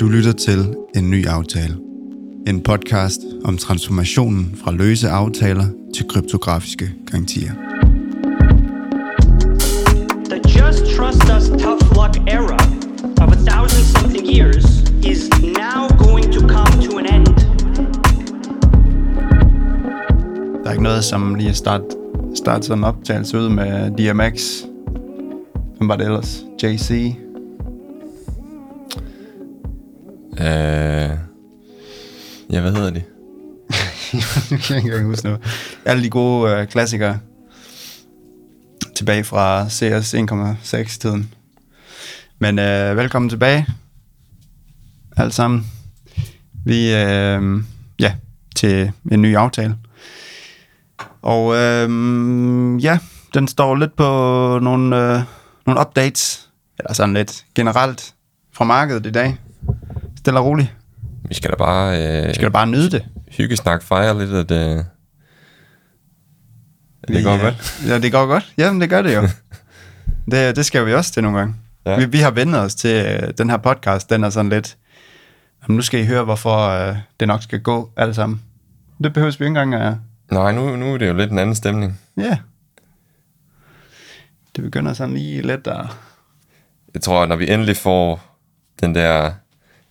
Du lytter til En Ny Aftale. En podcast om transformationen fra løse aftaler til kryptografiske garantier. The just trust us tough luck era of a thousand something years is now going to come to an end. Der er ikke noget som lige at starte, starte sådan en optagelse ud med DMX. Hvem var det ellers? JC? jeg kan ikke huske noget. Alle de gode øh, klassikere. Tilbage fra CS 1,6-tiden. Men øh, velkommen tilbage. Alle sammen. Vi, øh, ja, til en ny aftale. Og øh, ja, den står lidt på nogle, øh, nogle updates, eller sådan lidt generelt fra markedet i dag. Stille og roligt. Vi skal da bare øh, Vi skal da bare nyde det. hyggesnak, fejre lidt, at øh, det går Vi, godt. øh, Ja, det går godt. Jamen, det gør det jo. det, det skal vi også til nogle gange. Ja. Vi, vi har vendt os til øh, den her podcast. Den er sådan lidt... Jamen, nu skal I høre, hvorfor øh, det nok skal gå alle sammen. Det behøver vi ikke engang at... Nej, nu, nu er det jo lidt en anden stemning. Ja. Det begynder sådan lige lidt at... Jeg tror, at når vi endelig får den der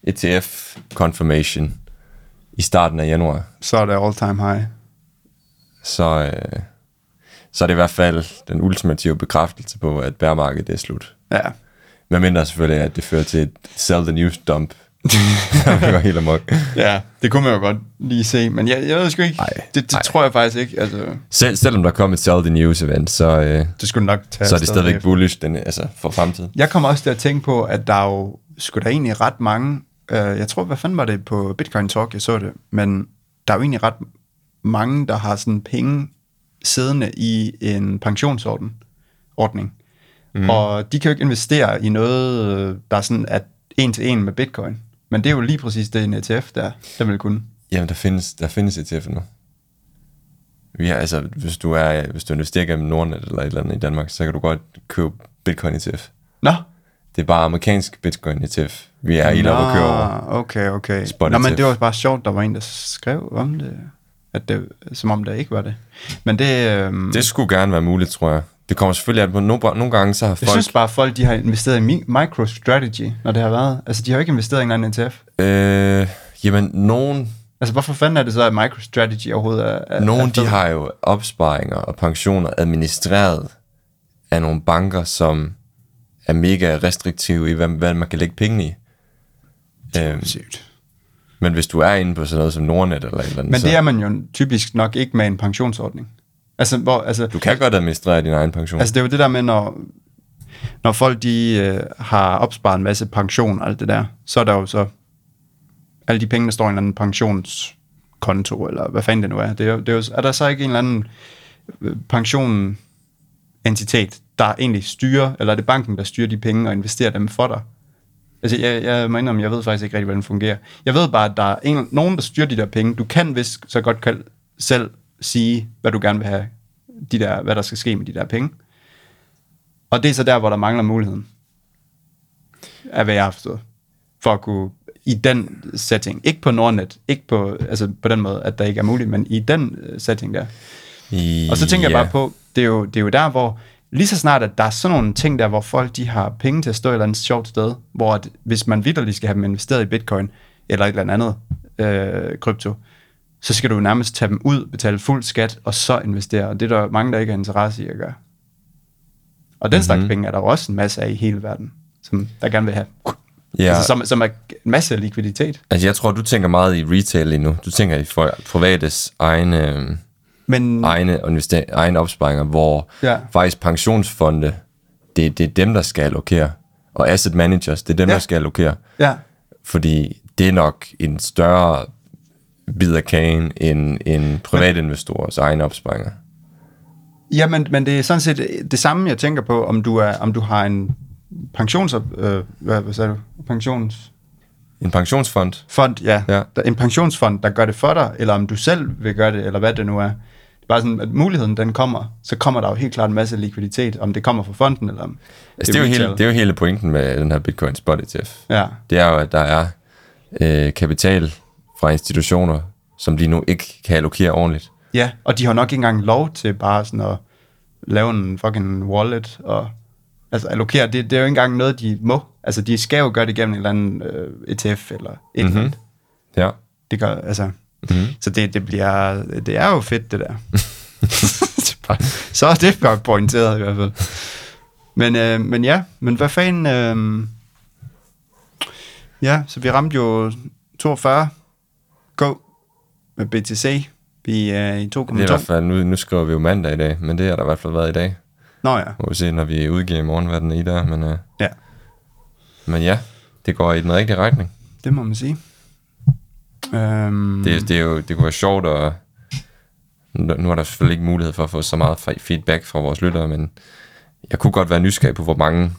ETF confirmation i starten af januar, Så er det all time high. så, øh, så er det i hvert fald den ultimative bekræftelse på, at bærmarkedet er slut. Ja. Med mindre selvfølgelig, at det fører til et sell the news dump. det går helt amok. Ja, det kunne man jo godt lige se. Men jeg, jeg ved sgu ikke. Ej, det det ej. tror jeg faktisk ikke. Altså, Selv, selvom der kommer et sell the news event, så, øh, det skulle nok tage så er det stadigvæk bagefter. bullish den, altså, for fremtiden. Jeg kommer også til at tænke på, at der er jo sgu da egentlig ret mange, øh, jeg tror, hvad fanden var det på Bitcoin Talk, jeg så det, men der er jo egentlig ret mange, der har sådan penge siddende i en pensionsorden, ordning. Mm. Og de kan jo ikke investere i noget, øh, der er sådan at en til en med Bitcoin. Men det er jo lige præcis det, en ETF der, der vil kunne. Jamen, der findes, der findes ETF nu. Vi har, altså, hvis du, er, hvis du investerer gennem Nordnet eller et eller andet i Danmark, så kan du godt købe Bitcoin ETF. Nå, Det er bare amerikansk Bitcoin ETF. Vi er oppe og kører over. okay, okay. Spot Nå, men ETF. det var bare sjovt, der var en, der skrev om det, at det som om det ikke var det. Men det, øhm, Det skulle gerne være muligt, tror jeg. Det kommer selvfølgelig an på, nogle, nogle gange så har Jeg folk... synes bare, at folk de har investeret i mi- MicroStrategy, når det har været. Altså, de har jo ikke investeret i en anden ETF. Øh, jamen, nogen, Altså, hvorfor fanden er det så, at MicroStrategy overhovedet er... er nogen de har jo opsparinger og pensioner administreret af nogle banker, som er mega restriktive i, hvad, hvad man kan lægge penge i. Øhm, men hvis du er inde på sådan noget som Nordnet eller et eller andet, Men så det er man jo typisk nok ikke med en pensionsordning. Altså, hvor, altså, du kan godt administrere din egen pension. altså, det er jo det der med, når, når folk de øh, har opsparet en masse pension og alt det der, så er der jo så alle de penge, der står i en eller anden pensionskonto, eller hvad fanden det nu er. Det er, jo, det er, jo, er der så ikke en eller anden øh, pension entitet, der egentlig styrer, eller er det banken, der styrer de penge og investerer dem for dig? Altså, jeg, jeg må indrømme, jeg ved faktisk ikke rigtig, hvordan det fungerer. Jeg ved bare, at der er en, nogen, der styrer de der penge. Du kan vist så godt kan selv sige, hvad du gerne vil have, de der, hvad der skal ske med de der penge. Og det er så der, hvor der mangler muligheden. Af hvad jeg har forstået. For at kunne, i den setting, ikke på Nordnet, ikke på, altså på den måde, at der ikke er muligt, men i den øh, setting der. I, Og så tænker ja. jeg bare på, det er, jo, det er jo der, hvor lige så snart, at der er sådan nogle ting der, hvor folk de har penge til at stå et eller andet sjovt sted, hvor at, hvis man vidderligt skal have dem investeret i bitcoin, eller et eller andet øh, krypto, så skal du nærmest tage dem ud, betale fuld skat, og så investere. Og det er der mange, der ikke har interesse i at gøre. Og den mm-hmm. slags penge er der også en masse af i hele verden, som der gerne vil have. Ja, Altså, som, som er en masse likviditet. altså jeg tror, du tænker meget i retail lige nu. Du tænker i privates egne, øh, Men egne, egne opsparinger, hvor Ja. faktisk pensionsfonde, det, det er dem, der skal allokere. Og asset managers, det er dem, Ja. der skal allokere. ja, Fordi det er nok en større bid af kagen end, end privatinvestorers egne opsparinger. Ja, men, men det er sådan set det samme, jeg tænker på, om du, er, om du har en pensions... Øh, hvad, hvad sagde du? Pensions... En pensionsfond, Fond, ja. Ja. En pensionsfond, der gør det for dig, eller om du selv vil gøre det, eller hvad det nu er. Bare sådan, at muligheden den kommer, så kommer der jo helt klart en masse likviditet, om det kommer fra fonden, eller om altså det, er jo hele, det er jo hele pointen med den her Bitcoin Spot ETF. Ja, Det er jo, at der er øh, kapital fra institutioner, som de nu ikke kan allokere ordentligt. Ja, og de har nok ikke engang lov til bare sådan at lave en fucking wallet og altså allokere. Det, det er jo ikke engang noget, de må. Altså, de skal jo gøre det gennem en eller anden øh, ETF eller et mm-hmm. Ja. Det gør, altså, mm-hmm. så det, det bliver, det er jo fedt, det der. Er så er det godt pointeret i hvert fald. Men, øh, men ja, men hvad fanden, øh, ja, så vi ramte jo 42 go med BTC. Vi er i Det er i hvert 2,2. fald, nu, nu skriver vi jo mandag i dag, men det har der i hvert fald været i dag. Nå ja, Må vi se, når vi udgiver i morgen, hvad den er i der. Men, øh, ja, men ja, det går i den rigtige retning. det må man sige. Øhm, Det, det, er jo, det kunne være sjovt, og nu er der selvfølgelig ikke mulighed for at få så meget fe- feedback fra vores lyttere, men jeg kunne godt være nysgerrig på, hvor mange...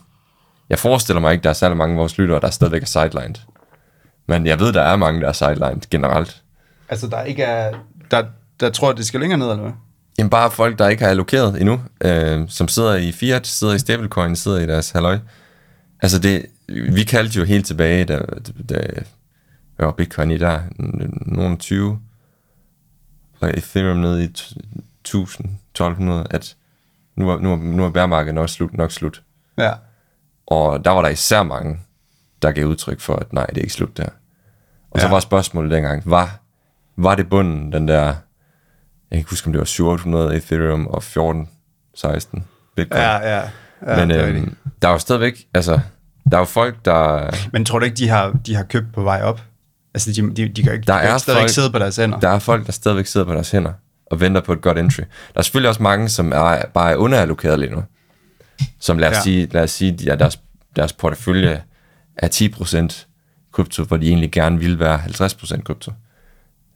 Jeg forestiller mig ikke, der er særlig mange af vores lyttere, der stadigvæk er sidelined. Men jeg ved, der er mange, der er sidelined generelt. Altså, der ikke er... Der, der tror, det skal længere ned, eller hvad? Jamen bare folk, der ikke har allokeret endnu, øh, som sidder i fiat, sidder i stablecoin, sidder i deres halløj. Altså det, vi kaldte jo helt tilbage, da, da var bitcoin i der, nogle 20, og Ethereum nede i 1000, 1200, at nu er, nu er, nu er bærmarkedet nok slut, nok slut. Ja. Og der var der især mange, der gav udtryk for, at nej, det er ikke slut der. Og så Ja. var spørgsmålet dengang, var, var det bunden, den der, jeg kan ikke huske, om det var 700 Ethereum og 14, 16 Bitcoin. Ja, ja. ja Men øhm, der er jo stadigvæk, altså, der er jo folk, der, Men tror du ikke, de har, de har købt på vej op? Altså, de, de, de kan ikke, Der de kan er stadigvæk folk- sidde på deres hænder. der er folk, der stadigvæk sidder på deres hænder og venter på et godt entry. Der er selvfølgelig også mange, som er, bare er underallokeret lige nu. Som lad os ja. sige, lad os sige ja, deres, deres portefølje er 10% krypto, hvor de egentlig gerne vil være 50% krypto.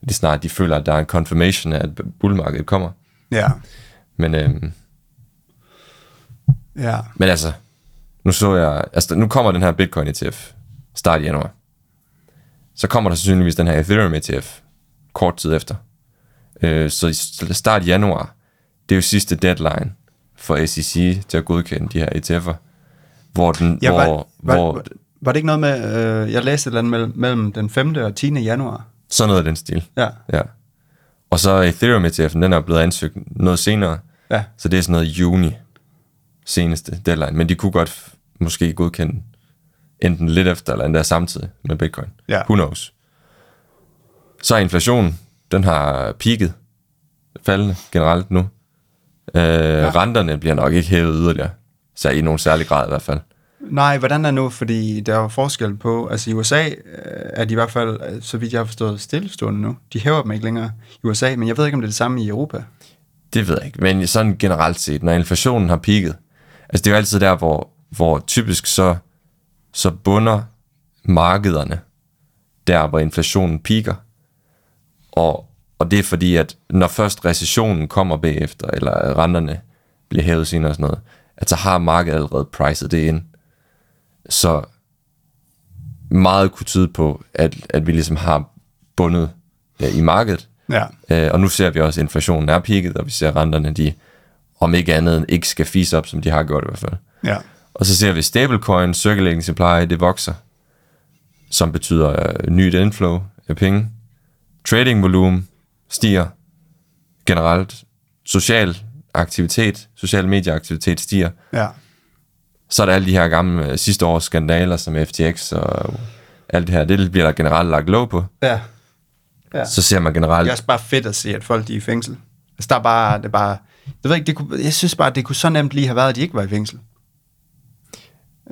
Lige snart de føler, at der er en confirmation af, at bullmarkedet kommer. Ja. Men, øhm, Ja. men altså, nu så jeg, altså nu kommer den her Bitcoin ETF start i januar. Så kommer der sandsynligvis den her Ethereum ETF kort tid efter. Øh, så i start januar, det er jo sidste deadline for SEC til at godkende de her ETF'er. Hvor den, ja hvor, var, var, hvor var, det ikke noget med, øh, jeg læste et eller andet mellem, mellem den 5. og 10. januar? sådan noget af den stil. Ja. Ja. Og så Ethereum ETF'en, den er blevet ansøgt noget senere. Ja. Så det er sådan noget juni seneste deadline. Men de kunne godt måske godkende enten lidt efter eller endda samtidig med Bitcoin. Ja. Who knows? Så er inflationen, den har peaked faldende generelt nu. Øh, ja. Renterne bliver nok ikke hævet yderligere. Så i nogen særlig grad i hvert fald. Nej, hvordan er nu? Fordi der er forskel på, altså i USA øh, er de i hvert fald, øh, så vidt jeg har forstået, stillestående nu. De hæver dem ikke længere i USA, men jeg ved ikke, om det er det samme i Europa. Det ved jeg ikke, men sådan generelt set, når inflationen har peaked, altså det er jo altid der, hvor, hvor typisk så, så bunder markederne der, hvor inflationen piker. Og, og det er fordi, at når først recessionen kommer bagefter, eller renterne bliver hævet senere og sådan noget, at så har markedet allerede priced det ind. Så meget kunne tyde på, at, at vi ligesom har bundet ja, i markedet, Ja. Øh, og nu ser vi også, at inflationen er peaked, og vi ser at renterne, de om ikke andet ikke skal fise op, som de har gjort i hvert fald. Ja. Og så ser vi stablecoin, circulating supply, det vokser, som betyder øh, nyt inflow af penge. Trading volumen stiger generelt. Social aktivitet, social medieaktivitet stiger. Ja. Så er der alle de her gamle øh, sidste års skandaler, som FTX og alt det her. Det bliver der generelt lagt låg på. Ja. ja. Så ser man generelt... Det er også bare fedt at se, at folk de er i fængsel. Altså, der er bare, det er bare, jeg ved ikke, det kunne, jeg synes bare, det kunne så nemt lige have været, at de ikke var i fængsel.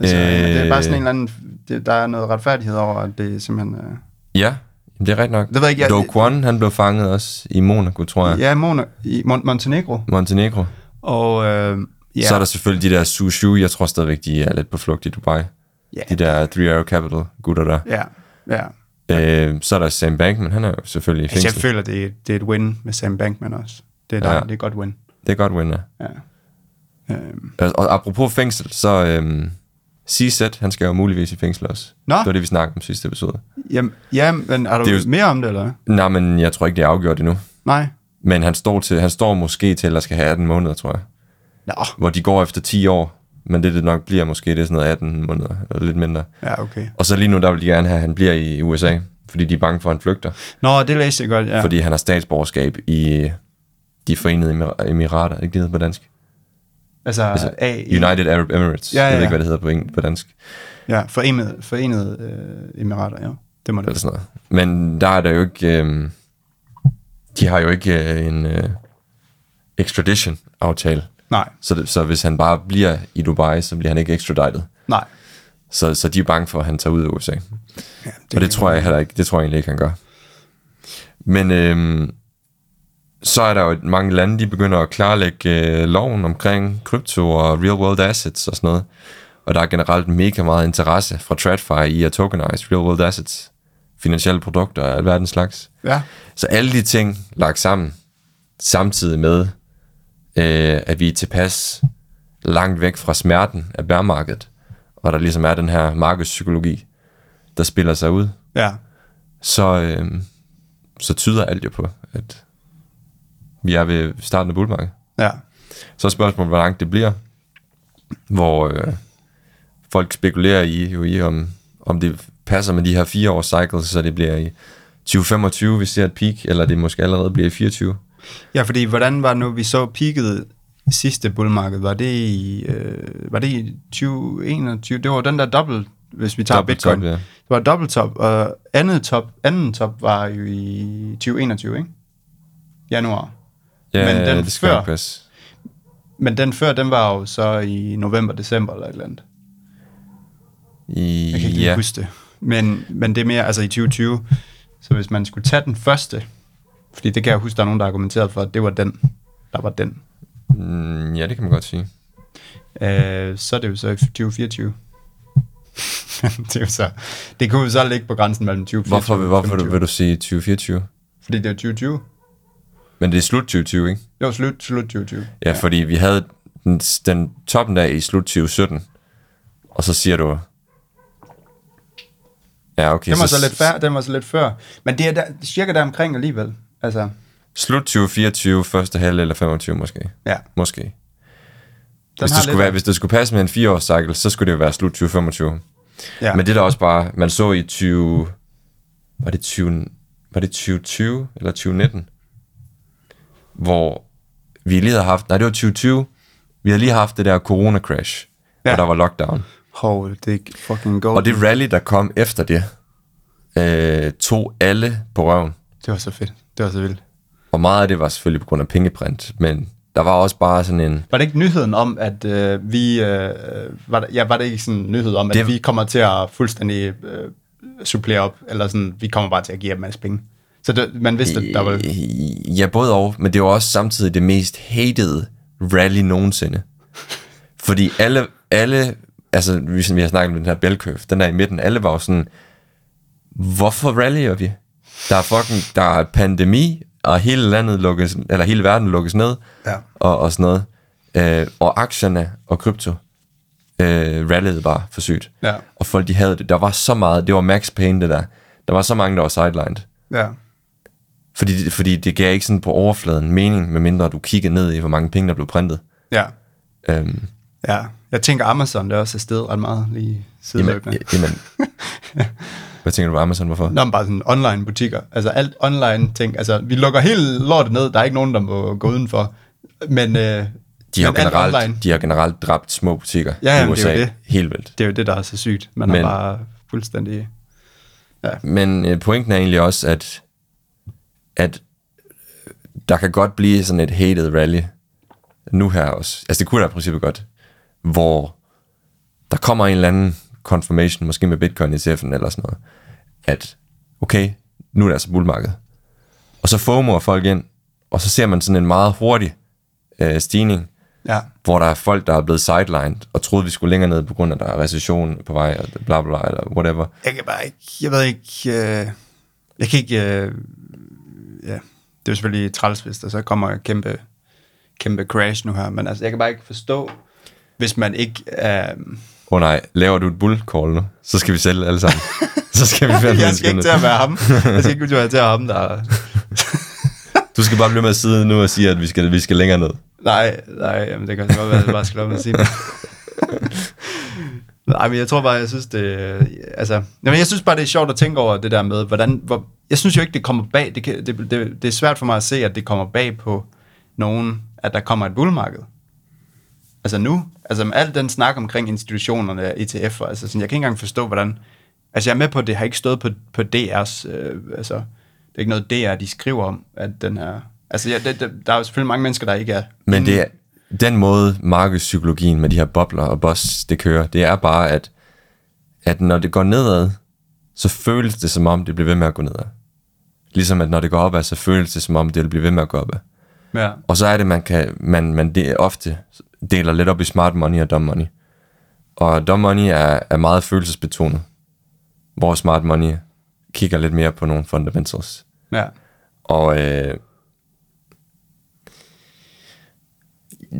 Altså, øh, det er bare sådan en eller anden, det, der er noget retfærdighed over, at det er simpelthen, øh, Ja, det er rigtigt nok. Det ved jeg ikke, jeg- Do Kwon, han blev fanget også i Monaco, tror jeg. ja, Mona, i Mon- Montenegro, Montenegro. og øh, ja. Så er der selvfølgelig de der Sushu, jeg tror stadigvæk, de er lidt på flugt i Dubai. Ja. De der Three Arrow Capital gutter der. ja, ja. Øh, så er der Sam Bankman, han er jo selvfølgelig i Altså, jeg fængsel. føler, det er, det er et win med Sam Bankman også. Det er, der, Ja. det er godt win. Det er godt win, ja. Ja. Øh, Og, og apropos fængsel, så øhm, CZ, han skal jo muligvis i fængsel også. Nå. Det var det, vi snakkede om sidste episode. jamen, ja, men er du Det er jo... mere om det, eller? Nej, men jeg tror ikke, det er afgjort endnu. Nej. Men han står, til, han står måske til, at skal have 18 måneder, tror jeg. Nå, Hvor de går efter 10 år. men det det nok bliver måske, det er sådan noget 18 måneder, eller lidt mindre. Ja, okay. Og så lige nu, der vil de gerne have, at han bliver i USA, fordi de er bange for, at han flygter. Nå, det læste jeg godt, ja. Fordi han har statsborgerskab i de forenede Emir- emirater, ikke det hedder på dansk? Altså, Altså, A, United Arab Emirates. Ja, ja, Jeg ved ja. ikke, hvad det hedder på, eng- på dansk. Ja, forenede, forenede øh, emirater, ja. Det må det Eller sådan noget. Men der er der jo ikke... Øh, de har jo ikke øh, en øh, extradition-aftale. Nej, Så, så hvis han bare bliver i Dubai, så bliver han ikke extradited. nej. Så, så de er bange for, at han tager ud af USA. Ja, Det og det tror jeg heller ikke, det tror jeg egentlig ikke, han gør. Men øhm, så er der jo mange lande, de begynder at klarlægge øh, loven omkring krypto og real world assets og sådan noget. Og der er generelt mega meget interesse fra TradFi i at tokenize real world assets, finansielle produkter og alverdens slags. Ja, Så alle de ting lagt sammen, samtidig med, øh, at vi er tilpas langt væk fra smerten af bærmarkedet, og der ligesom er den her markedspsykologi, der spiller sig ud, ja. så, øh, så tyder alt jo på, at vi er ved starten af bullmarkedet. Ja, Så er spørgsmålet, hvor langt det bliver, hvor øh, folk spekulerer i, jo i om, om det passer med de her fire års cycles, så det bliver i 2025, vi ser et peak, eller det måske allerede bliver i 24. ja fordi hvordan var det nu, vi så peaket sidste bullmarked? Var det i, øh, var det i 2021? Det var den der dobbelt, hvis vi tager Dobbelt Bitcoin. top, ja. Det var dobbelt top, og andet top, anden top var jo i 2021, ikke? Januar. Ja, Men den det skal før- passe. Men den før, den var jo så i november, december eller et eller andet. I, Jeg kan ikke ja. huske det. Men, men det er mere altså i 2020. Så hvis man skulle tage den første, fordi det kan jeg huske, der er nogen, der har argumenteret for, at det var den, der var den. mm, ja, det kan man godt sige. Øh, så er det jo så i 2024. det er jo så, det kunne jo så ligge på grænsen mellem 2024 Hvorfor, og hvorfor vil, 25. vil du sige 2024? Fordi det er 2020. Men det er slut 2020, ikke? Jo, slut, slut 2020. Ja, ja. fordi vi havde den, den toppen der i slut 2017, og så siger du... Ja, okay. Den var så lidt før, den var så lidt før. Men det er der, cirka der omkring alligevel. Altså, Slut 2024, første halvdel eller 25 måske. ja. Måske. Den Hvis det, skulle være, hvis det skulle passe med en fireårs cycle, så skulle det jo være slut 2025. Ja. Men det er da også bare, man så i 20... Var det 20, var det 2020 eller 2019? Hvor vi lige havde haft... Nej, det var 2020. Vi havde lige haft det der corona-crash, ja. Ja. hvor der var lockdown. Det er fucking gold. Og det rally, der kom efter det, øh, tog alle på røven. det var så fedt. Det var så vildt. Og meget af det var selvfølgelig på grund af pengeprint, men der var også bare sådan en... Var det ikke nyheden om, at øh, vi... Øh, var, der, ja, var det ikke sådan en nyhed om, at Det- vi kommer til at fuldstændig øh, supplere op, eller sådan, vi kommer bare til at give dem en masse penge? Så det, man vidste, at der var... Ja, både og, men det var også samtidig det mest hated rally nogensinde. Fordi alle, alle altså vi, vi har snakket om den her curve, den der i midten, alle var jo sådan, hvorfor rallyer vi? Der er fucking, der er pandemi, og hele landet lukkes, eller hele verden lukkes ned, Ja. og, og sådan noget. Øh, og aktierne og krypto øh, rallyede bare for sygt. Ja. Og folk, de havde det. Der var så meget, det var max pain, det der. Der var så mange, der var sidelined. Ja. Fordi, fordi det gav ikke sådan på overfladen mening, medmindre du kiggede ned i, hvor mange penge, der blev printet. Ja. Øhm, Ja. Jeg tænker, Amazon, det er også et sted ret meget lige jamen, sideløbende. jamen, hvad tænker du på Amazon, hvorfor? Nå, men bare sådan online butikker. Altså alt online ting. Altså, vi lukker hele lortet ned. Der er ikke nogen, der må gå udenfor. Men, øh, De har, men generelt, online, de har generelt dræbt små butikker Ja, i jamen, USA. det er jo det. Helt vildt. det er jo det, der er så sygt. Man Men- er bare fuldstændig... Men øh, pointen er egentlig også, at, at der kan godt blive sådan et hated rally nu her også. Altså det kunne der i princippet godt, hvor der kommer en eller anden confirmation, måske med Bitcoin ETF'en eller sådan noget, at okay, nu er det altså bullmarked. Og så FOMOer folk ind, og så ser man sådan en meget hurtig øh, stigning, Ja. hvor der er folk, der er blevet sidelined, og troede, vi skulle længere ned, på grund af, at der er recession på vej, og bla bla bla, eller whatever. Jeg kan bare ikke... Jeg ved ikke... Øh, jeg kan ikke... Øh, ja, det er jo selvfølgelig træls, hvis der så kommer et kæmpe, kæmpe crash nu her. Men altså, jeg kan bare ikke forstå, hvis man ikke... Øh, Åh oh, nej, laver du et bull call nu? Så skal vi sælge alle sammen. så skal vi fandme jeg skal ikke til at være ham. Jeg skal ikke til at være ham, der... Du skal bare blive med at sidde nu og sige, at vi skal, vi skal længere ned. Nej, nej, jamen det kan godt være, at jeg bare skal lade mig sige. Nej, men jeg tror bare, jeg synes det... Altså, jamen, jeg synes bare, det er sjovt at tænke over det der med, hvordan... Hvor, jeg synes jo ikke, det kommer bag... Det, det, det, det er svært for mig at se, at det kommer bag på nogen, at der kommer et bullmarked. Altså nu, altså med al den snak omkring institutionerne, ETF'er, altså sådan, jeg kan ikke engang forstå, hvordan... Altså jeg er med på, at det har ikke stået på, på DR's... Øh, altså, det er ikke noget DR, de skriver om, at den her... Altså, ja, det, det, der er jo selvfølgelig mange mennesker, der ikke er... Men det er, den måde markedspsykologien med de her bobler og boss, det kører, det er bare, at, at når det går nedad, så føles det som om, det bliver ved med at gå nedad. Ligesom at når det går opad, så føles det som om, det vil blive ved med at gå opad. Ja, Og så er det, man kan, man, man det ofte deler lidt op i smart money og dumb money. Og dumb money er, er meget følelsesbetonet, hvor smart money kigger lidt mere på nogle fundamentals. ja. Og øh,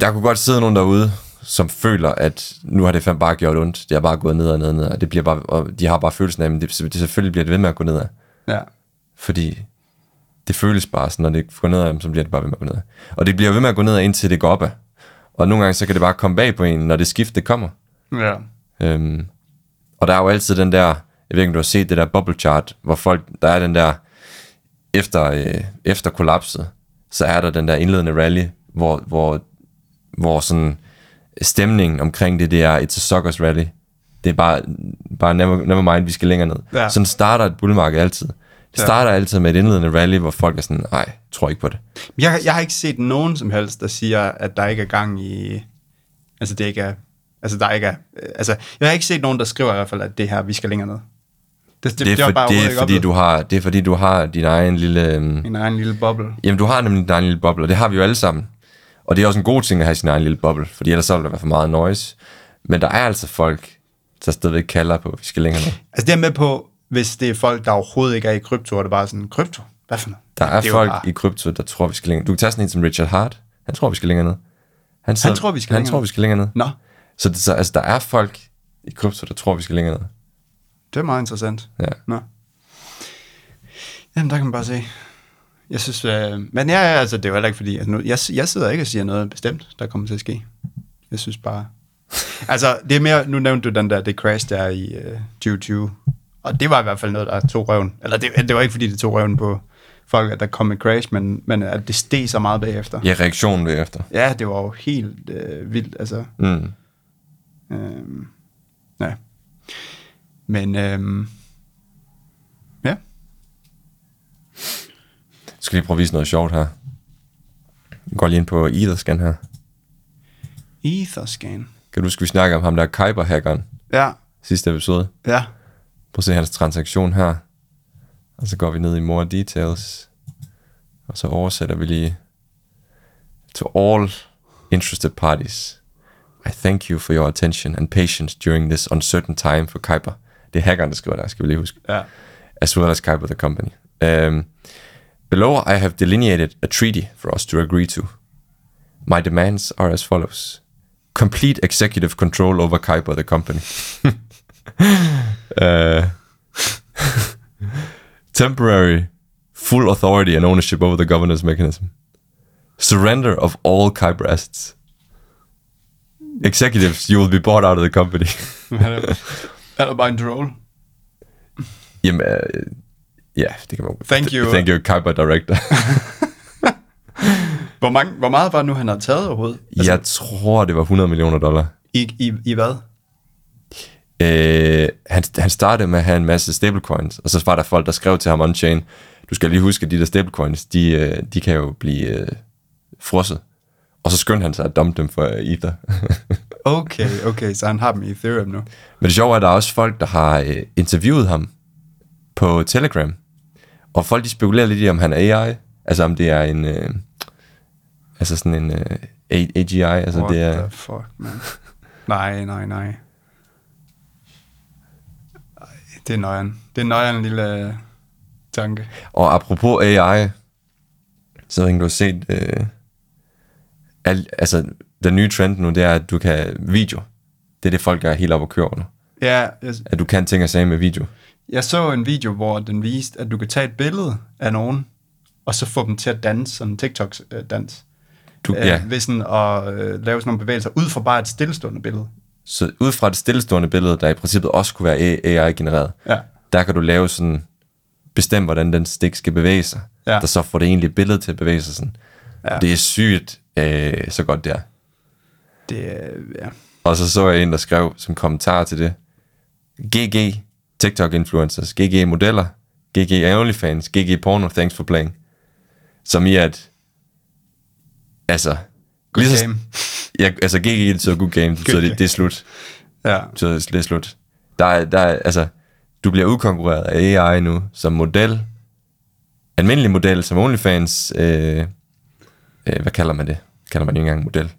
der kunne godt sidde nogen derude, som føler, at nu har det fandme bare gjort ondt. Det har bare gået ned og ned og ned, og, det bliver bare, og de har bare følelsen af, at det, det selvfølgelig bliver det ved med at gå nedad. ja. Fordi det føles bare sådan, når det går nedad, så bliver det bare ved med at gå nedad. Og det bliver ved med at gå nedad, indtil det går opad. Og nogle gange, så kan det bare komme bag på en, når det skift, det kommer. Ja, Øhm, og der er jo altid den der, jeg ved ikke, om du har set det der bubble chart, hvor folk, der er den der, efter, øh, efter kollapset, så er der den der indledende rally, hvor, hvor, hvor sådan stemningen omkring det, det er, it's a suckers rally. Det er bare, bare never, never mind, vi skal længere ned. Ja. Sådan starter et bullmarked altid. Det Ja. starter altid med et indledende rally, hvor folk er sådan, nej, tror ikke på det. Jeg, jeg har ikke set nogen som helst, der siger, at der ikke er gang i... Altså, det ikke er... Altså, der ikke er... øh, Altså, jeg har ikke set nogen, der skriver i hvert fald, at det her, vi skal længere ned. Det, Det, det, er, for, det, overhovedet er, fordi, du har, det er fordi, du har din egen lille... øhm, En egen lille boble. Jamen, du har nemlig din egen lille boble, og det har vi jo alle sammen. Og det er også en god ting at have sin egen lille boble, fordi ellers så vil der være for meget noise. Men der er altså folk, der stadigvæk kalder på, at vi skal længere ned. Altså, det er med på, hvis det er folk, der overhovedet ikke er i krypto, og det er bare sådan, krypto? Hvad for noget? Der er det jo folk bare- i krypto, der tror, vi skal længere Du kan tage sådan en som Richard Hart. Han tror, vi skal længere ned. Han, tror, vi skal han længere tror, vi skal længere ned. Nå, Så, det, så altså, der er folk i krypto, der tror, vi skal længere ned. det er meget interessant. Ja. Nå. Jamen, der kan man bare se. Jeg synes, øh, men ja, altså, det er jo heller ikke fordi, altså, nu, jeg, jeg sidder ikke og siger noget bestemt, der kommer til at ske. Jeg synes bare, altså, det er mere, nu nævnte du den der, det crash der i øh, 2020, og det var i hvert fald noget, der tog røven. Eller det, det var ikke fordi, det tog røven på folk, at der kom et crash, men, men at det steg så meget bagefter. Ja, reaktionen bagefter. Ja, det var jo helt øh, vildt, altså. Mm. Øhm, ja. Men, øhm, ja. Skal lige prøve at vise noget sjovt her. Jeg går lige ind på Etherscan her. Etherscan. Kan du huske, vi snakker om ham der Kuiper-hackeren Ja, sidste episode? ja. Prøv at se hans transaktion her. Og så går vi ned i more details. Og så oversætter vi lige. To all interested parties. I thank you for your attention and patience during this uncertain time for Kuiper. Det er hackeren, der skriver der, skal vi lige huske. Ja. As well as Kuiper the company. Um, below I have delineated a treaty for us to agree to. My demands are as follows. Complete executive control over Kuiper the company. uh, temporary full authority and ownership over the governance mechanism. Surrender of all Kuiper assets. Executives, you will be bought out of the company. Han er, han bare en troll. Jamen, ja, det kan man Thank you. Thank you, Kuiper Director. Hvor, mange, hvor meget var nu, han har taget overhovedet? Altså, jeg tror, det var 100 millioner dollar. I, i, I hvad? Øh, han, han startede med at have en masse stablecoins, og så var der folk, der skrev til ham on-chain, du skal lige huske, at de der stablecoins, de, øh, de kan jo blive øh, frosset. Og så skyndte han sig at dumpe dem for øh, Ether. Okay, okay, så han har dem i Ethereum nu. Men det sjove er, at der er også folk, der har øh, interviewet ham på Telegram. Og folk, de spekulerer lidt i, om han er AI. Altså, om det er en... Øh, altså sådan en øh, AGI. Altså, What det er, the fuck, man. nej, nej, nej. Ej, Det er nøjeren. Det er nøjeren en lille øh, tanke. Og apropos AI, så har du set, øh, al, altså den nye trend nu, det er, at du kan video. Det er det, folk er helt oppe at køre nu. Ja, jeg, At du kan ting og sager med video. Jeg så en video, hvor den viste, at du kan tage et billede af nogen, og så få dem til at danse, sådan en TikTok-dans. Du, Øh, ja, Ved sådan at øh, lave sådan nogle bevægelser, ud fra bare et stillestående billede. Så ud fra det stillestående billede, der i princippet også kunne være AI-genereret, Ja. der kan du lave sådan, bestemme, hvordan den stik skal bevæge sig, Ja. der så får det egentlige billede til at bevæge sig sådan. Ja. Det er sygt, øh, så godt det er. Det, er- ja. Og så så jeg en, der skrev som kommentar til det, GG, TikTok-influencers, GG modeller, GG OnlyFans, GG porno, thanks for playing. Som i at, altså, Good lige så- game. Ja, altså GG det betyder good game, det betyder, det, det er slut. Ja. Det betyder, det er slut. Der er, der er, altså, du bliver udkonkurreret af AI nu, som model, almindelig model, som OnlyFans, øh, øh, hvad kalder man det? Kalder man det ikke engang model?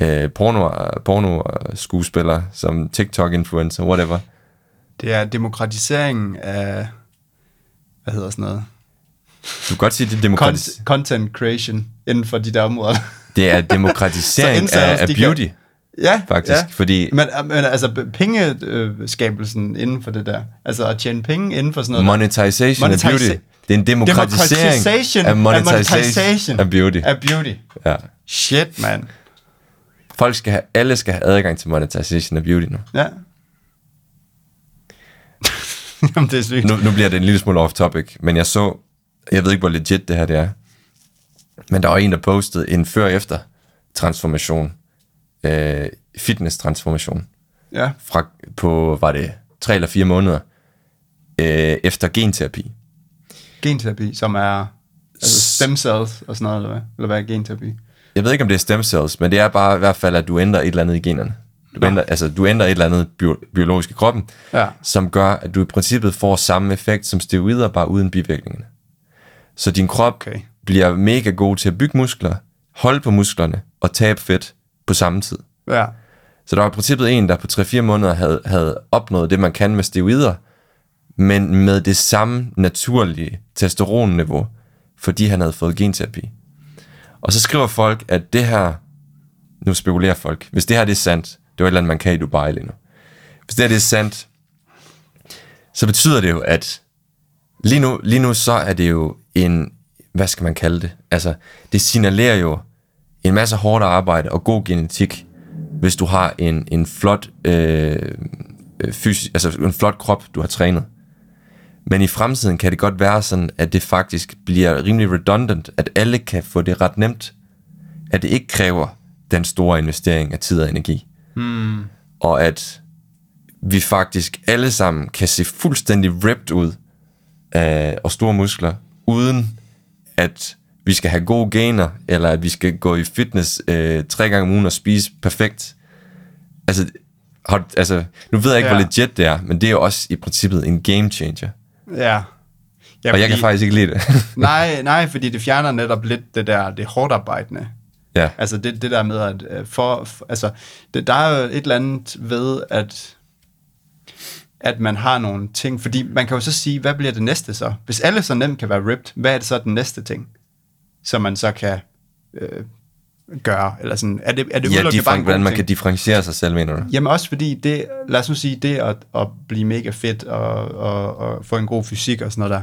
Øh, porno, porno skuespiller, som TikTok-influencer, whatever. Det er demokratiseringen af, hvad hedder sådan noget? Du kan godt sige, det er, demokratis- Cont- content creation inden for de der områder. det er demokratisering Så af, af de kan- beauty, ja, faktisk. Ja. Fordi Men, men altså pengeskabelsen inden for det der, altså at tjene penge inden for sådan noget. monetization af Monetisa- beauty, det er en demokratisering Democratization af af monetization af beauty. Af beauty. Ja. Shit, man. Folk skal have, alle skal have adgang til monetization af beauty nu. Ja. Jamen, det er sygt. nu, nu bliver det en lille smule off topic, men jeg så, jeg ved ikke, hvor legit det her det er, men der var en, der postede en før-efter transformation, øh, fitness-transformation, Ja. fra, på, var det tre eller fire måneder, øh, efter genterapi. Genterapi, som er altså stem cells og sådan noget, eller hvad? Eller hvad er genterapi? Jeg ved ikke, om det er stem cells, men det er bare i hvert fald, at du ændrer et eller andet i generne. Du ændrer, altså, du ændrer et eller andet bio, biologisk i kroppen, Ja. som gør, at du i princippet får samme effekt som steroider, bare uden bivirkningerne. Så din krop Okay. bliver mega god til at bygge muskler, holde på musklerne og tabe fedt på samme tid. Ja. Så der var i princippet en, der på 3-4 måneder havde, havde opnået det, man kan med steroider, men med det samme naturlige testosteronniveau, fordi han havde fået genterapi. Og så skriver folk, at det her, nu spekulerer folk, hvis det her det er sandt, det var et eller andet, man kan i Dubai lige nu. Hvis det her det er sandt, så betyder det jo, at lige nu, lige nu så er det jo en, hvad skal man kalde det? Altså, det signalerer jo en masse hårdt arbejde og god genetik, hvis du har en, en flot øh, øh, fysisk, altså en flot krop, du har trænet. Men i fremtiden kan det godt være sådan, at det faktisk bliver rimelig redundant, at alle kan få det ret nemt. At det ikke kræver den store investering af tid og energi. Hmm. Og at vi faktisk alle sammen kan se fuldstændig ripped ud af, og store muskler, uden at vi skal have gode gener, eller at vi skal gå i fitness øh, tre gange om ugen og spise perfekt. Altså, har, altså nu ved jeg ikke, ja. Hvor legit det er, men det er jo også i princippet en game changer. Ja. ja Og jeg kan faktisk ikke lide det. Nej, nej, fordi det fjerner netop lidt det der, det hårdt arbejdende. Ja. Altså det, det der med, at øh, for, for altså, det, der er jo et eller andet ved, at, at man har nogle ting, fordi man kan jo så sige, hvad bliver det næste så? Hvis alle så nemt kan være ripped, hvad er det så den næste ting, som man så kan øh, gøre? Eller sådan, er det, er det ja, bare differen- god hvordan man ting? kan differentiere sig selv, mener du? Jamen også fordi det, lad os nu sige, det at, at blive mega fedt og, og, og få en god fysik og sådan noget der,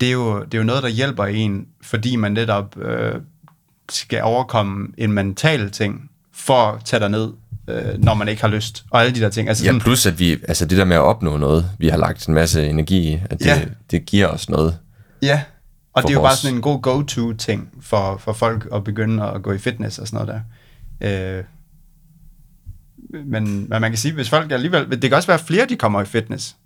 det er jo, det er jo noget, der hjælper en, fordi man netop øh, skal overkomme en mental ting, for at tage dig ned, øh, når man ikke har lyst, og alle de der ting. Altså Ja, sådan, plus at vi, altså det der med at opnå noget, vi har lagt en masse energi i, at det, Ja. det giver os noget. ja. og det er jo bare vores- sådan en god go-to-ting for, for folk at begynde at gå i fitness og sådan noget der. Øh, men, men man kan sige, hvis folk alligevel... Det kan også være flere, de kommer i fitness.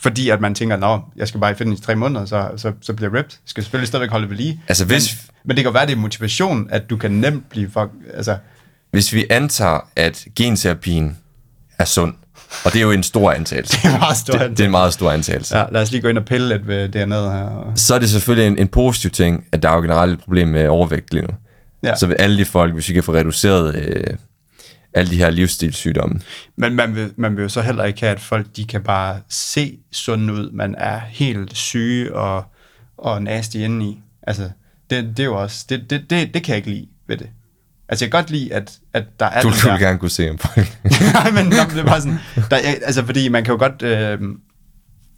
Fordi at man tænker, nå, jeg skal bare i fitness i tre måneder, så, så, så bliver jeg ripped. Jeg skal selvfølgelig stadigvæk holde ved lige. Altså, hvis- Men, men det kan være, det er motivation, at du kan nemt blive... Fuck, altså, Hvis vi antager, at genterapien er sund, og det er jo en stor antagelse. det er meget stort. det, det er en meget stor antagelse. Ja, lad os lige gå ind og pille lidt ved dernede her. Og, Så er det selvfølgelig en, en positiv ting, at der er jo generelt et problem med overvægt lige nu. Ja. Så vil alle de folk, hvis vi kan få reduceret øh, alle de her livsstilssygdomme. Men man vil, man vil jo så heller ikke have, at folk de kan bare se sunde ud. Man er helt syge og, og nasty indeni. Altså, det, det er jo også, det, det, det, det kan jeg ikke lide ved det. Altså, jeg kan godt lide, at, at der er Du, du vil gerne kunne se om folk. Nej, men nå, det er bare sådan, der, er- altså, fordi man kan jo godt... Øh,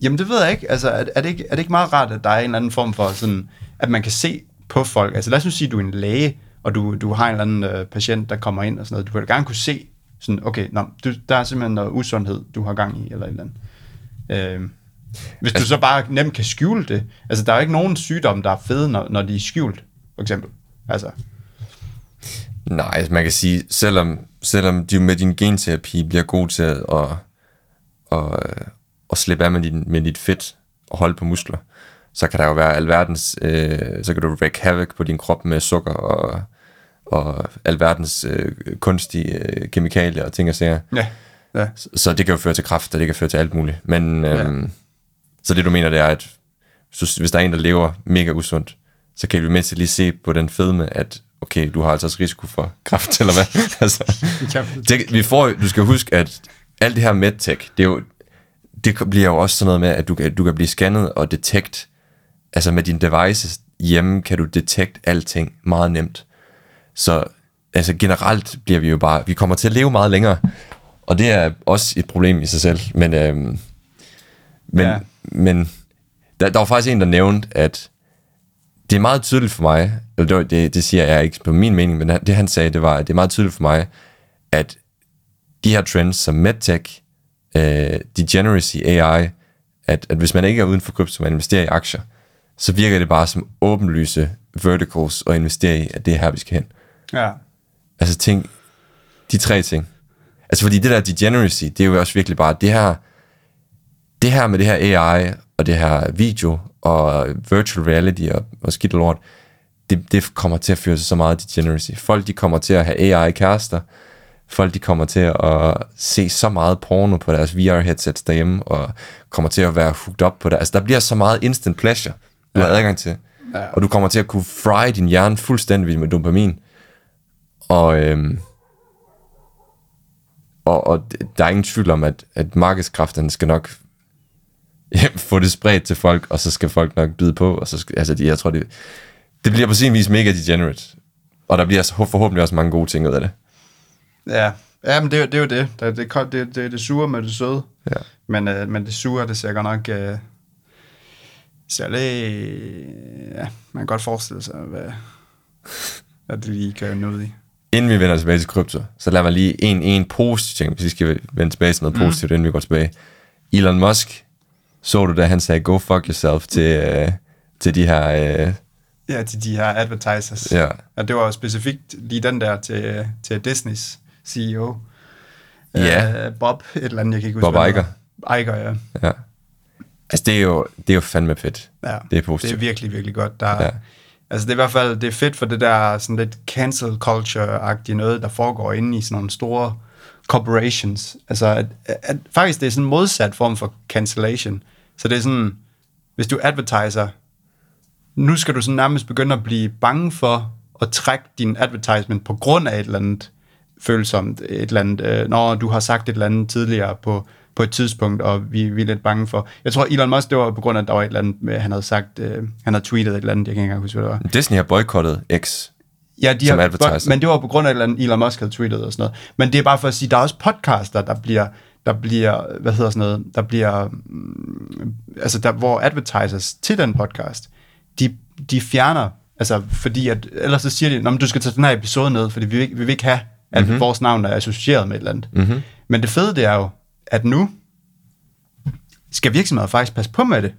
jamen, det ved jeg ikke. Altså, er, er, det ikke. er det ikke meget rart, at der er en eller anden form for sådan... At man kan se på folk. Altså, lad os nu sige, at du er en læge, og du, du har en eller anden øh, patient, der kommer ind og sådan noget. Du vil da gerne kunne se Sådan, okay, nå, du, der er simpelthen noget usundhed, du har gang i, eller et eller andet. Øh, hvis du så bare nemt kan skjule det. Altså, der er jo ikke nogen sygdomme, der er fede, når, når de er skjult, for eksempel. Altså, Nej, altså man kan sige, selvom, selvom du med din genterapi bliver god til at, at, at, at slippe af med, din, med dit fedt og holde på muskler, så kan der jo være alverdens, øh, så kan du wreak havoc på din krop med sukker og, og alverdens øh, kunstige øh, kemikalier og ting og sager. ja. ja. Så, så det kan jo føre til kræft, og det kan føre til alt muligt. Men øhm, ja. så det du mener, det er, at hvis, der er en, der lever mega usundt, så kan vi mindst lige se på den fedme, at okay, du har altså også risiko for kræft, eller hvad? altså, det, vi får, du skal huske, at alt det her medtech, det, er jo, det bliver jo også sådan noget med, at du kan, du kan blive scannet og detect, altså med dine devices hjemme, kan du detect alting meget nemt. Så altså generelt bliver vi jo bare, vi kommer til at leve meget længere, og det er også et problem i sig selv, men, øhm, men, Ja. men der, der var faktisk en, der nævnte, at det er meget tydeligt for mig, eller det, det, det siger jeg ikke på min mening, men det han sagde, det var, at det er meget tydeligt for mig, at de her trends som medtech, øh, degeneracy, AI, at, at hvis man ikke er uden for krypto, man investerer i aktier, så virker det bare som åbenlyse verticals at investere i, at det er her, vi skal hen. Ja. Altså ting, de tre ting. Altså fordi det der degeneracy, det er jo også virkelig bare det her, det her med det her AI, og det her video, og virtual reality, og, og skidt og lort, det, det kommer til at føre til så meget degeneracy. Folk, de kommer til at have AI-kærester, folk, de kommer til at se så meget porno på deres VR-headsets derhjemme, og kommer til at være hooked up på det. Altså, der bliver så meget instant pleasure, du har adgang til. Ja. Og du kommer til at kunne fry din hjerne fuldstændig med dopamin. Og, øhm, og, og der er ingen tvivl om, at, at markedskræfterne skal nok få det spredt til folk, og så skal folk nok byde på, og så skal, altså, jeg tror, det, det bliver på sin vis mega degenerate. Og der bliver forhåbentlig også mange gode ting ud af det. Ja, ja men det, er det er jo det. Det, det, det, det, det sure med det søde. Ja. Men, øh, men det sure, det ser godt nok... Øh, ser lidt... Ja, man kan godt forestille sig, hvad, hvad det lige kan nå ud i. Inden vi vender tilbage til krypto, så lad mig lige en, en positiv ting, hvis vi skal vende tilbage til noget mm. positivt, inden vi går tilbage. Elon Musk, så du da han sagde, go fuck yourself til, øh, til de her... Øh, Ja, til de her advertisers. Ja. Og det var specifikt lige den der til, til Disneys CEO. Ja. Øh, Bob, et eller andet, jeg kan ikke huske. Bob Iger. Iger, ja. ja. Altså, det er, jo, det er jo fandme fedt. ja. Det er positivt. Det er virkelig, virkelig godt. Der, Ja. Altså det er i hvert fald det er fedt for det der sådan lidt cancel culture-agtige noget, der foregår inde i sådan nogle store corporations. Altså at, at, faktisk det er sådan en modsat form for cancellation. Så det er sådan, hvis du advertiser, nu skal du sådan nærmest begynde at blive bange for at trække din advertisement på grund af et eller andet følsomt, et eller andet, øh, når du har sagt et eller andet tidligere på, på et tidspunkt, og vi, vi er lidt bange for. Jeg tror, Elon Musk, det var på grund af, at der var et eller andet, han havde sagt, øh, han havde tweetet et eller andet, jeg kan ikke engang huske, hvad det var. Disney har boykottet X. Ja, de Som har, advertiser. men det var på grund af, at Elon Musk havde tweetet og sådan noget. Men det er bare for at sige, der er også podcaster, der bliver, der bliver, hvad hedder sådan noget, der bliver, mm, altså der, hvor advertisers til den podcast, de, de fjerner, altså fordi at, ellers så siger de, Nå, men du skal tage den her episode ned, fordi vi vi vil ikke have, at Mhm. mm-hmm. vores navn er associeret med et eller andet. Mm-hmm. Men det fede, det er jo, at nu skal virksomheder faktisk passe på med det.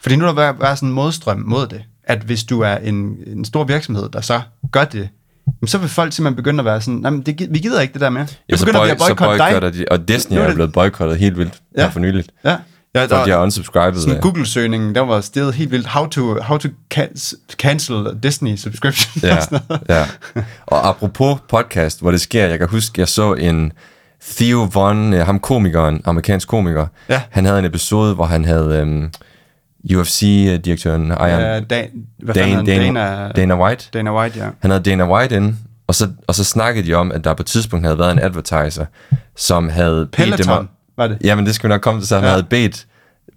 Fordi nu er der være, være sådan en modstrøm mod det, at hvis du er en, en stor virksomhed, der så gør det, jamen, så vil folk simpelthen begynde at være sådan, nej, men det, vi gider ikke det der med. Ja, så, boy, at så boykotte boykotter dig. de, og Disney er blevet boykottet helt vildt ja. Her for nyligt. Ja, ja Folk, de der, har unsubscribet. sådan Google-søgningen, der var stedet helt vildt, how to, how to can- cancel Disney subscription. Ja, og ja. Og apropos podcast, hvor det sker, jeg kan huske, jeg så en Theo Von, øh, ham komikeren, amerikansk komiker, Ja. han havde en episode, hvor han havde um, UFC-direktøren Iron, Ja, Dan, hvad Dan, fanden Dana, Dana, Dana, White. Dana White, ja. Han havde Dana White inde, og så, og så snakkede de om, at der på et tidspunkt havde været en advertiser, som havde bedt dem Peloton, om, var det? Jamen, det skal vi nok komme til, så han Ja. havde bedt,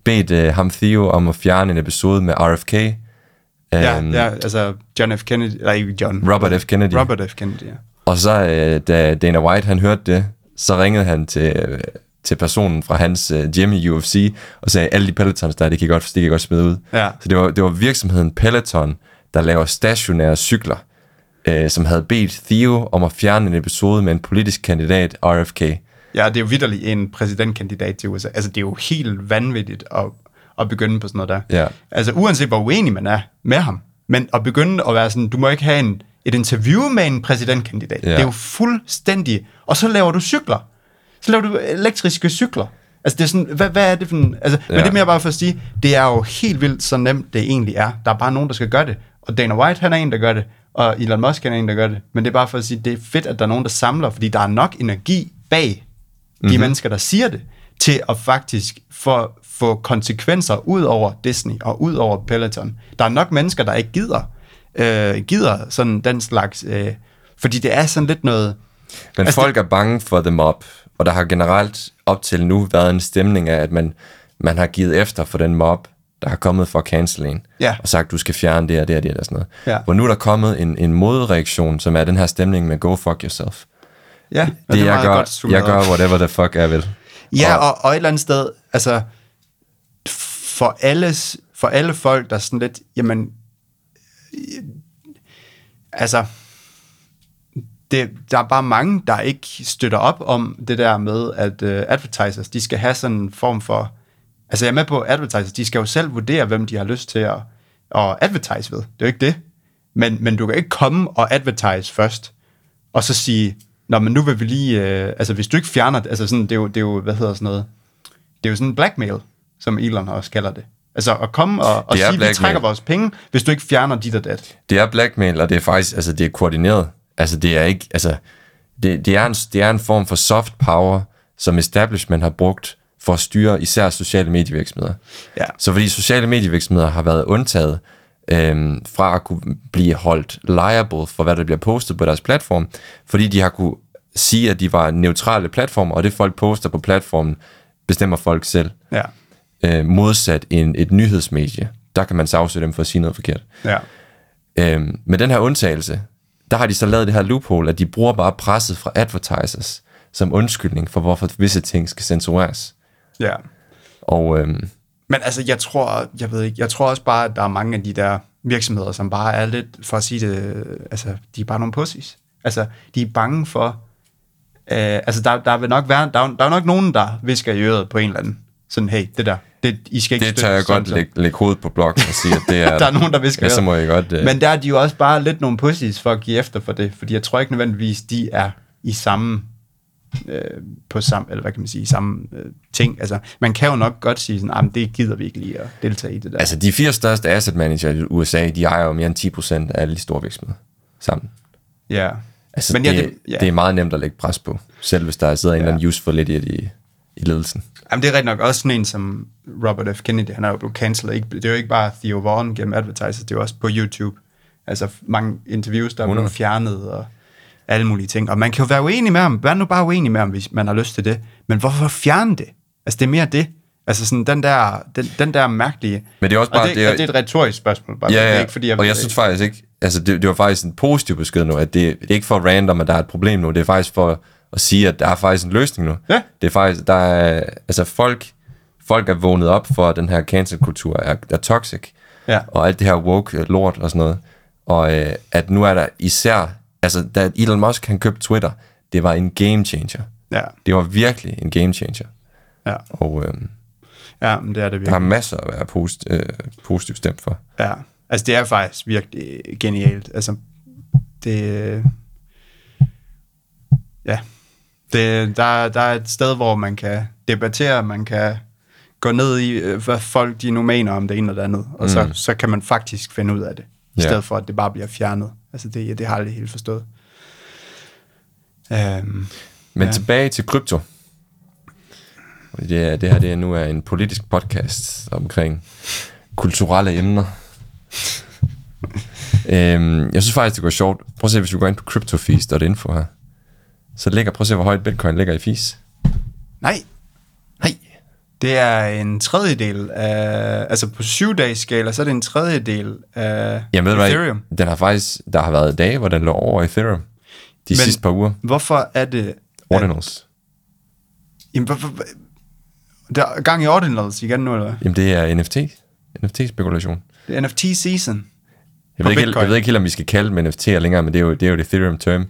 bedt uh, ham Theo om at fjerne en episode med RFK. Ja, Øhm, ja, altså John F. Kennedy, nej ikke John. Robert F. Kennedy. Robert F. Kennedy, ja. Og så, øh, da Dana White han hørte det, så ringede han til, til personen fra hans øh, gym i UFC, og sagde, alle de Pelotons der, det kan I godt, det kan I godt smide ud. Ja. Så det var, det var virksomheden Peloton, der laver stationære cykler. øh, som havde bedt Theo om at fjerne en episode med en politisk kandidat, RFK. Ja, det er jo vidderligt en præsidentkandidat til USA. Altså, det er jo helt vanvittigt at, at begynde på sådan noget der. Ja. Altså, uanset hvor uenig man er med ham, men at begynde at være sådan, du må ikke have en, et interview med en præsidentkandidat. Ja. Det er jo fuldstændig... Og så laver du cykler. Så laver du elektriske cykler. Altså, det er sådan, hvad, hvad er det for en... Altså, ja. Men det er mere bare for at sige, det er jo helt vildt så nemt, det egentlig er. Der er bare nogen, der skal gøre det. Og Dana White, han er en, der gør det. Og Elon Musk, han er en, der gør det. Men det er bare for at sige, det er fedt, at der er nogen, der samler, fordi der er nok energi bag de Mhm. mm-hmm. mennesker, der siger det, til at faktisk få, få konsekvenser ud over Disney og ud over Peloton. Der er nok mennesker, der ikke gider, øh, gider sådan den slags... Øh, fordi det er sådan lidt noget... Men Altså, folk er bange for dem op, og der har generelt op til nu været en stemning af, at man, man har givet efter for den mob, der har kommet for at cancel en, Ja. og sagt, du skal fjerne det og det og det og sådan noget. Ja. Hvor nu er der kommet en, en modreaktion, som er den her stemning med go fuck yourself. Ja, og Det, det er jeg, gør, godt jeg gør whatever the fuck jeg vil. Ja, og, og et eller andet sted, altså, for, alles, for alle folk, der er sådan lidt, jamen, altså, det, der er bare mange, der ikke støtter op om det der med, at uh, advertisers, de skal have sådan en form for, altså jeg er med på, advertisers, de skal jo selv vurdere, hvem de har lyst til at, at advertise ved. Det er jo ikke det. Men, men du kan ikke komme og advertise først, og så sige, Nå, men nu vil vi lige, øh, altså hvis du ikke fjerner, det, altså sådan, det er, jo, det er jo, hvad hedder sådan noget, det er jo sådan en blackmail, som Elon også kalder det. Altså at komme og, og sige, vi blackmail. trækker vores penge, hvis du ikke fjerner dit og dat. Det er blackmail, og det er faktisk, altså det er koordineret. Altså det er ikke, altså, det, det, er en, det er en form for soft power, som establishment har brugt for at styre især sociale medievirksomheder. Ja. Så fordi sociale medievirksomheder har været undtaget øhm, fra at kunne blive holdt liable for, hvad der bliver postet på deres platform, fordi de har kunne sige, at de var neutrale platformer, og det folk poster på platformen, bestemmer folk selv. Ja. Øh, modsat en, et nyhedsmedie. Der kan man sagsøge dem for at sige noget forkert. Ja. Øhm, med den her undtagelse, der har de så lavet det her loophole, at de bruger bare presset fra advertisers som undskyldning for, hvorfor visse ting skal censureres. ja. Og øhm, Men altså, jeg tror, jeg ved ikke, jeg tror også bare, at der er mange af de der virksomheder, som bare er lidt, for at sige det, altså, de er bare nogle pussies. Altså, de er bange for, øh, altså, der, der vil nok være, der, er, der er nok nogen, der visker i øret på en eller anden. Sådan, hey, det der, det, I skal ikke det tør jeg godt lægge, lægge hovedet på blokken og sige, at det er... Der er nogen, der visker Ja, så må jeg godt... Øh, Men der er de jo også bare lidt nogle pussies for at give efter for det, fordi jeg tror ikke nødvendigvis, de er i samme, øh, på samme, eller hvad kan man sige, samme øh, ting. Altså, man kan jo nok godt sige sådan, "Ah, det gider vi ikke lige at deltage i det der. altså, de fire største asset manager i USA, de ejer jo mere end 10% af alle de store virksomheder sammen. ja. Altså, Men ja, det, det- ja. det er meget nemt at lægge pres på, selv hvis der sidder en eller anden useful idiot i, i ledelsen. Jamen, det er rigtig nok også sådan en som Robert F. Kennedy, han er jo blevet cancelled. Ikke, det er jo ikke bare Theo Vaughn gennem advertisers, det er jo også på YouTube. Altså mange interviews, der er blevet 100. fjernet og alle mulige ting. Og man kan jo være uenig med ham. Vær nu bare uenig med ham, hvis man har lyst til det. Men hvorfor fjerne det? Altså, det er mere det. Altså sådan den der, den, den der mærkelige... Men det er også og bare- det, det er- og det er et retorisk spørgsmål. Bare. Ja, Det er ja. ikke, fordi jeg, og jeg synes faktisk ikke, altså det, det var faktisk en positiv besked nu, at det, det er ikke for random, at der er et problem nu, det er faktisk for at sige, at der er faktisk en løsning nu. Ja. Det er faktisk, der er, altså folk, folk er vågnet op for, at den her cancel-kultur er, er toxic, Ja. og alt det her woke lort og sådan noget, og øh, at nu er der især, altså da Elon Musk han købte Twitter, det var en game changer. Ja, Det var virkelig en game changer. ja, Og øh, ja, men det er det der er virkelig. masser at være posit, øh, positivt stemt for. Ja, altså det er faktisk virkelig genialt. Altså, det... Ja, det, der, der er et sted, hvor man kan debattere, man kan gå ned i, øh, hvad folk de nu mener om det ene eller det andet, og mm. så, så kan man faktisk finde ud af det, i Ja. stedet for, at det bare bliver fjernet. Altså det, det har jeg aldrig helt forstået. Um, Men Ja. tilbage til krypto. Det, det her det er nu er en politisk podcast omkring kulturelle emner. øhm, jeg synes faktisk, det går sjovt. Prøv at se, hvis vi går ind på cryptofees.info her. Så ligger, prøv at se, hvor højt bitcoin ligger i fees. nej, Nej. det er en tredjedel af, altså på syv dages skala, så er det en tredjedel af Jeg ved hvad, Ethereum. den har faktisk, der har været dage, hvor den lå over Ethereum. De Men- sidste par uger. Hvorfor er det... At, Ordinals. jamen, hvorfor, hvor- der er gang i ordinals igen nu, eller? Jamen det er NFT. NFT-spekulation. Det er NFT season. Jeg ved, ikke, jeg ved ikke helt, om vi skal kalde dem NFT'er længere, men det er jo, det er jo et Ethereum term.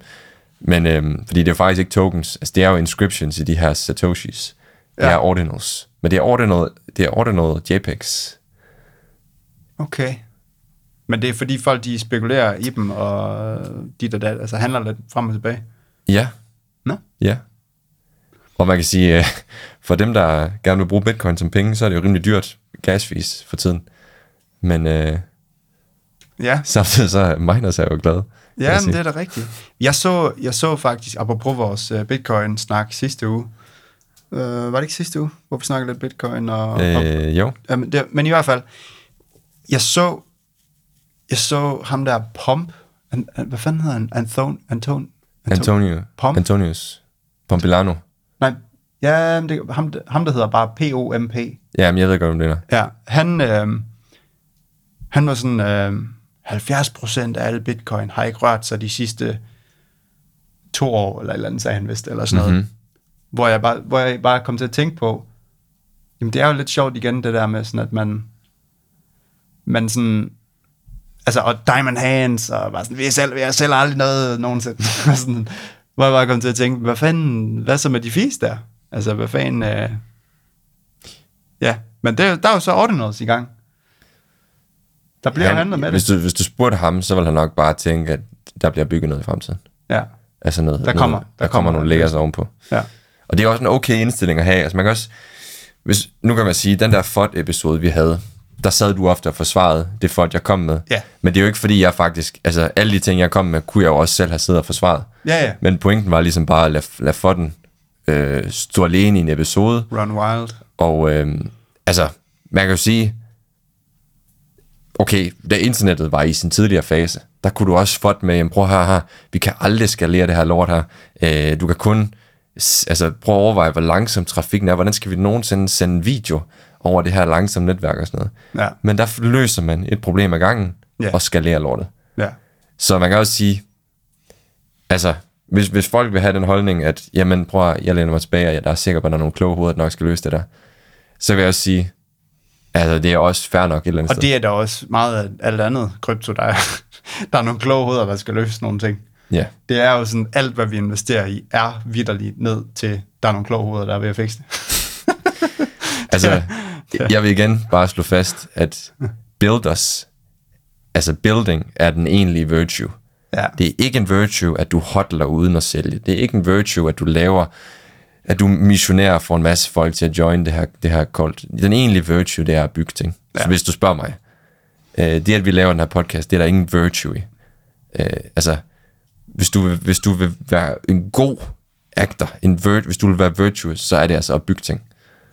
Men øhm, fordi det er jo faktisk ikke tokens. Altså, det er jo inscriptions i de her Satoshis. Det Ja. er ordinals. Men det er ordinal, det er ordinal JPEGs. Okay. Men det er fordi folk, de spekulerer i dem, og dit og dat, altså handler lidt frem og tilbage. Ja. Nå. Ja. Og man kan sige, øh, for dem, der gerne vil bruge bitcoin som penge, så er det jo rimelig dyrt gasfis for tiden. Men øh, Ja, samtidig så er miners er jo glade. Ja men det er da rigtigt. Jeg så, jeg så faktisk, apropos vores uh, Bitcoin-snak sidste uge, uh, var det ikke sidste uge, hvor vi snakkede lidt Bitcoin? Og, og, Øh, jo. ja, men, det, men i hvert fald, jeg så, jeg så ham der Pomp, an, an, hvad fanden hedder han? Anton, Anton, Antonio. Pom? Antonius. Pompilano. Nej, ja, det, ham, ham der hedder bare P-O-M-P. Ja, men jeg ved godt, om det er. Ja, han, øh, han var sådan, øh, 70% af alle bitcoin har ikke rørt sig de sidste to år, eller et eller andet, sagde han vist, eller sådan noget. Mhm. Hvor, jeg bare, hvor jeg bare kom til at tænke på, jamen det er jo lidt sjovt igen, det der med sådan, at man, man sådan, altså, og diamond hands, og bare sådan, vi selv, jeg sælger aldrig noget nogensinde. Og sådan, hvor jeg bare kom til at tænke, hvad fanden, hvad så med de fisk der? Altså, hvad fanden, øh, ja, men det, der er jo så ordinals i gang. Der bliver han, handlet med hvis, det. du, hvis du spurgte ham, så vil han nok bare tænke, at der bliver bygget noget i fremtiden. Ja, Altså noget, Der kommer- noget, der der, kommer kommer nogle lægger ovenpå. ja. Og det er også en okay indstilling at have. Altså man kan også, hvis, nu kan man sige, den der FOD-episode, vi havde, der sad du ofte og forsvarede det FOD, jeg kom med. Ja. Men det er jo ikke fordi, jeg faktisk, altså alle de ting, jeg kom med, kunne jeg jo også selv have siddet og forsvaret. Ja, ja. Men pointen var ligesom bare at lade, lade FOD'en øh, stå alene i en episode, Run wild. og øh, altså, man kan jo sige, okay, da internettet var i sin tidligere fase, der kunne du også få med, prøv at høre her, vi kan aldrig skalere det her lort her. Øh, du kan kun, altså prøv at overveje, hvor langsom trafikken er, hvordan skal vi nogensinde sende video over det her langsomme netværk og sådan noget. Ja. Men der løser man et problem ad gangen, Ja. og skalerer lortet. Ja. Så man kan også sige, altså, hvis, hvis folk vil have den holdning, at, jamen prøv at, jeg læner mig tilbage, og jeg der er sikker på, at der er nogle kloge hoveder, der nok skal løse det der, så vil jeg også sige, altså det er også fair nok et eller andet Og sted. det er da også meget af alt andet krypto, der er. der er nogle kloge hoveder, der skal løse nogle ting. Ja, Det er jo sådan, alt hvad vi investerer i, er vidderligt ned til, der er nogle kloge hoveder, der er ved at fikse det. altså, jeg vil igen bare slå fast, at builders, altså building er den egentlige virtue. Ja. Det er ikke en virtue, at du hodler uden at sælge. Det er ikke en virtue, at du laver, at du missionerer for en masse folk til at join det her, det her cult. Den egentlige virtue, det er at bygge ting. Ja. Så hvis du spørger mig, øh, det at vi laver den her podcast, det er der ingen virtue i. Øh, altså, hvis du, vil, hvis du vil være en god actor, en virt, hvis du vil være virtuous, så er det altså at bygge ting.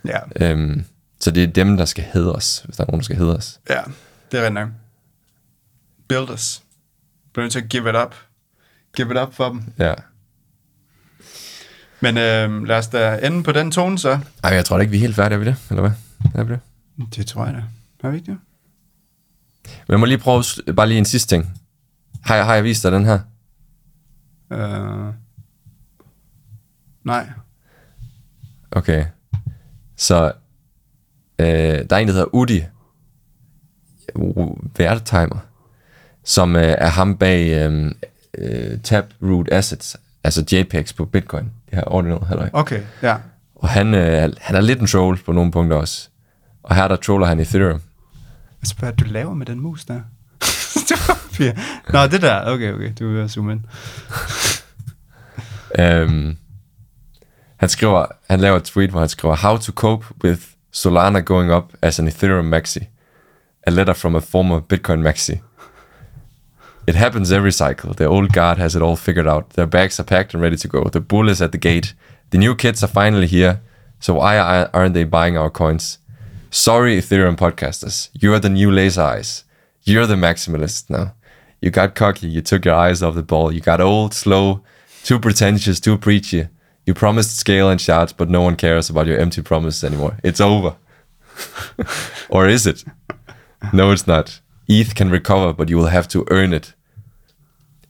Ja, Øhm, så det er dem, der skal hedres, hvis der er nogen, der skal hedres. ja det er rigtigt nok. Builders. Bliver nødt til at give it up. Give it up for dem. Ja. Men øh, lad os da ende på den tone så. Ej, jeg tror da ikke, vi er helt færdige ved det, eller hvad? Er vi det? Det tror jeg da. Er vi ikke det? Men jeg må lige prøve, bare lige en sidste ting. Har jeg, har jeg vist dig den her? Øh, nej. Okay. Så, øh, der er en, der hedder Udi Wertheimer, som øh, er ham bag øh, øh, Taproot Assets, altså JPEGs på Bitcoin, her ordinal halløj. Okay, ja. Og han, øh, han er lidt en troll på nogle punkter også. Og her der troller han Ethereum. Altså, hvad er det, du laver med den mus der? Nå, det der. Okay, okay. Du vil zoome ind. Um, han skriver, han laver et tweet, hvor han skriver, How to cope with Solana going up as an Ethereum maxi. A letter from a former Bitcoin maxi. It happens every cycle. The old guard has it all figured out. Their bags are packed and ready to go. The bull is at the gate. The new kids are finally here. So why are- aren't they buying our coins? Sorry, Ethereum podcasters. You're the new laser eyes. You're the maximalist now. You got cocky. You took your eyes off the ball. You got old, slow, too pretentious, too preachy. You promised scale and shards, but no one cares about your empty promises anymore. It's over. or is it? No, it's not. ETH can recover, but you will have to earn it.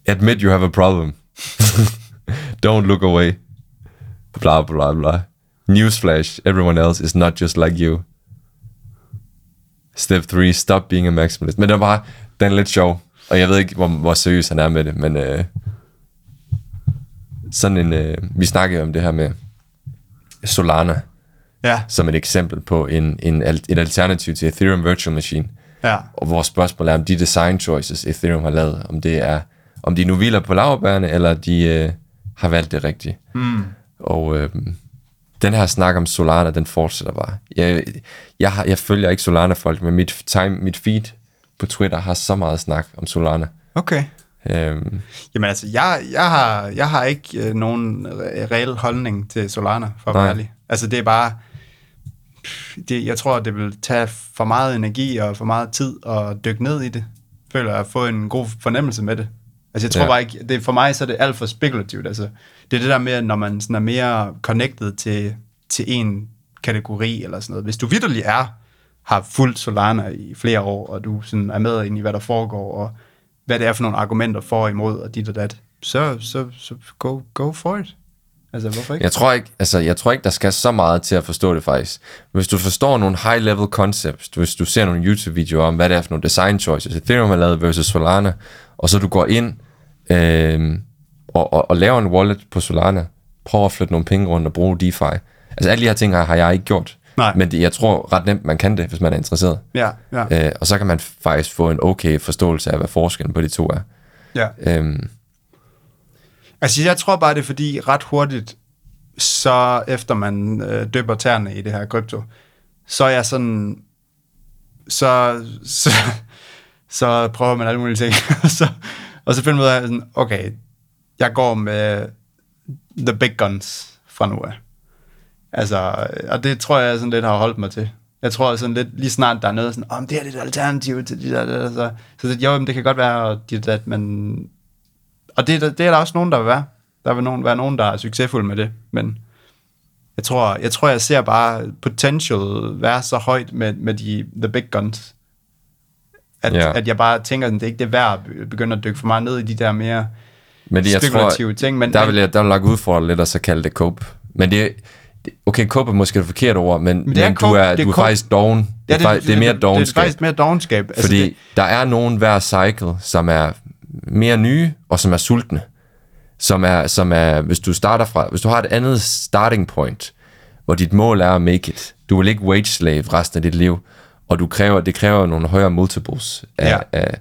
Admit you have a problem. Don't look away. Blah, blah, blah. Newsflash everyone else is not just like you. Step 3, stop being a maximalist. Men det er bare, den er lidt sjov. og jeg ved ikke, hvor, hvor seriøs han er med det, men øh, sådan en, øh, vi snakkede om det her med Solana, Ja, som et eksempel på en, en, et alternativ til Ethereum Virtual Machine. Ja. Og vores spørgsmål er, om de design choices, Ethereum har lavet, om det er, om de nu hviler på laverbærene, eller de øh, har valgt det rigtigt. Mm. Og øh, den her snak om Solana, den fortsætter bare. Jeg, jeg, har, jeg følger ikke Solana-folk, men mit, time, mit feed på Twitter har så meget snak om Solana. Okay. Øhm, Jamen altså, jeg, jeg, har, jeg har ikke øh, nogen re- reel holdning til Solana, for at være ærlig. Altså, det er bare... Det, jeg tror, det vil tage for meget energi og for meget tid at dykke ned i det. Føler jeg at få en god fornemmelse med det. Altså, jeg tror Ja. bare ikke... Det, for mig så er det alt for spekulativt. Altså, det er det der med, når man sådan er mere connected til, til en kategori eller sådan noget. Hvis du vidderlig er, har fulgt Solana i flere år, og du sådan er med ind i, hvad der foregår, og hvad det er for nogle argumenter for og imod, og dit og dat, så, så, så go, go for it. Altså, hvorfor ikke? Jeg tror ikke, altså, jeg tror ikke, der skal så meget til at forstå det faktisk. Hvis du forstår nogle high-level concepts, hvis du ser nogle YouTube-videoer om, hvad det er for nogle design choices, Ethereum har lavet versus Solana, og så du går ind øh, og, og, og laver en wallet på Solana, prøver at flytte nogle penge rundt og bruge DeFi. Altså alle de her ting har, har jeg ikke gjort. Nej. Men det, jeg tror ret nemt, man kan det, hvis man er interesseret. Ja, ja, Øh, og så kan man faktisk få en okay forståelse af, hvad forskellen på de to er. ja. Øhm, Altså, jeg tror bare, det er fordi ret hurtigt, så efter man øh, døber tæerne i det her krypto, så er jeg sådan, så, så, så prøver man alle mulige ting, og så, og så finder man ud af, sådan, okay, jeg går med the big guns fra nu af. Altså, og det tror jeg sådan lidt har holdt mig til. Jeg tror sådan lidt, lige snart der er noget sådan, om oh, det er et alternativ til de der, der, der så, så det, jo, det kan godt være, at, at man, og det, det er der også nogen, der vil være. Der vil nogen, være nogen, der er succesfulde med det, men jeg tror, jeg tror, jeg ser bare potential være så højt med, med de the big guns, at, Ja. at jeg bare tænker, at det er ikke det værd at begynde at dykke for meget ned i de der mere Men det, jeg spekulative tror, ting. Men, der vil jeg, der vil ud for lidt og så kalde det cope. Men det, det- okay, cope er måske det forkerte ord, men, men, det er men du er, det er du er cope. faktisk doven. Ja, det, det, det, er mere Det er dovenskab. faktisk mere dogenskab. Altså, fordi det, der er nogen hver cycle, som er mere nye, og som er sultne. Som er, som er, hvis du starter fra, hvis du har et andet starting point, hvor dit mål er at make it, du vil ikke wage slave resten af dit liv, og du kræver, det kræver nogle højere multiples, af, Ja. af,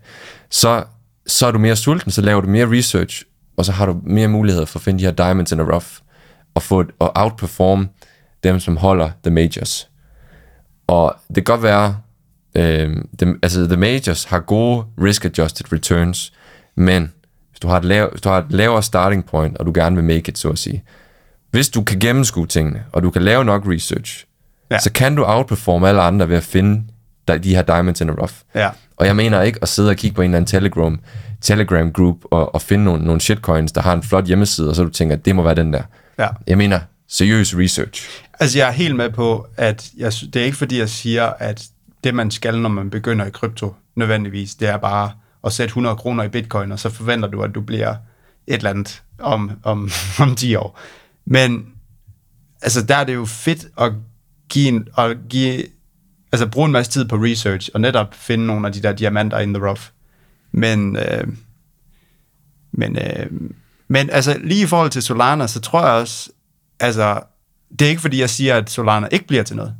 så, så er du mere sulten, så laver du mere research, og så har du mere mulighed for at finde de her diamonds in the rough, og få og outperform dem, som holder the majors. Og det kan godt være, øh, det, altså the majors har gode risk-adjusted returns, men hvis du, har et lav, hvis du har et lavere starting point, og du gerne vil make it, så at sige, hvis du kan gennemskue tingene, og du kan lave nok research, Ja. så kan du outperforme alle andre ved at finde de, her diamonds in the rough. Ja. Og jeg mener ikke at sidde og kigge på en eller anden Telegram, Telegram group og, og finde nogle, nogle shitcoins, der har en flot hjemmeside, og så du tænker, at det må være den der. Ja. Jeg mener seriøs research. Altså, jeg er helt med på, at jeg, det er ikke fordi, jeg siger, at det, man skal, når man begynder i krypto, nødvendigvis, det er bare at sætte 100 kroner i bitcoin, og så forventer du, at du bliver et eller andet om, om, om 10 år. Men altså, der er det jo fedt at give, en, at give altså, bruge en masse tid på research, og netop finde nogle af de der diamanter in the rough. Men, øh, men, øh, men altså, lige i forhold til Solana, så tror jeg også, altså, det er ikke fordi, jeg siger, at Solana ikke bliver til noget.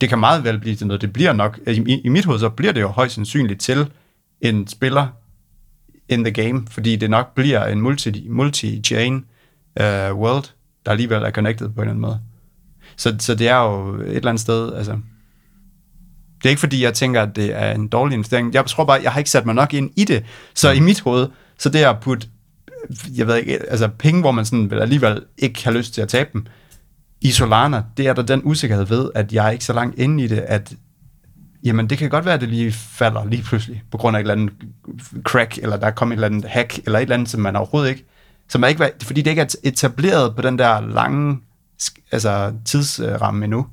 Det kan meget vel blive til noget. Det bliver nok, i, i- i mit hoved, så bliver det jo højst sandsynligt til en spiller in the game, fordi det nok bliver en multi, multi-chain uh, world, der alligevel er connected på en eller anden måde. Så, så det er jo et eller andet sted, altså, det er ikke fordi, jeg tænker, at det er en dårlig investering. Jeg tror bare, jeg har ikke sat mig nok ind i det. Så i mit hoved, så det at putte, jeg ved ikke, altså penge, hvor man sådan vil alligevel ikke har lyst til at tabe dem, i Solana, det er der den usikkerhed ved, at jeg er ikke så langt inde i det, at jamen det kan godt være, at det lige falder lige pludselig, på grund af et eller andet crack, eller der er kommet et eller andet hack, eller et eller andet, som man overhovedet ikke, som er ikke, fordi det ikke er etableret på den der lange altså, tidsramme endnu.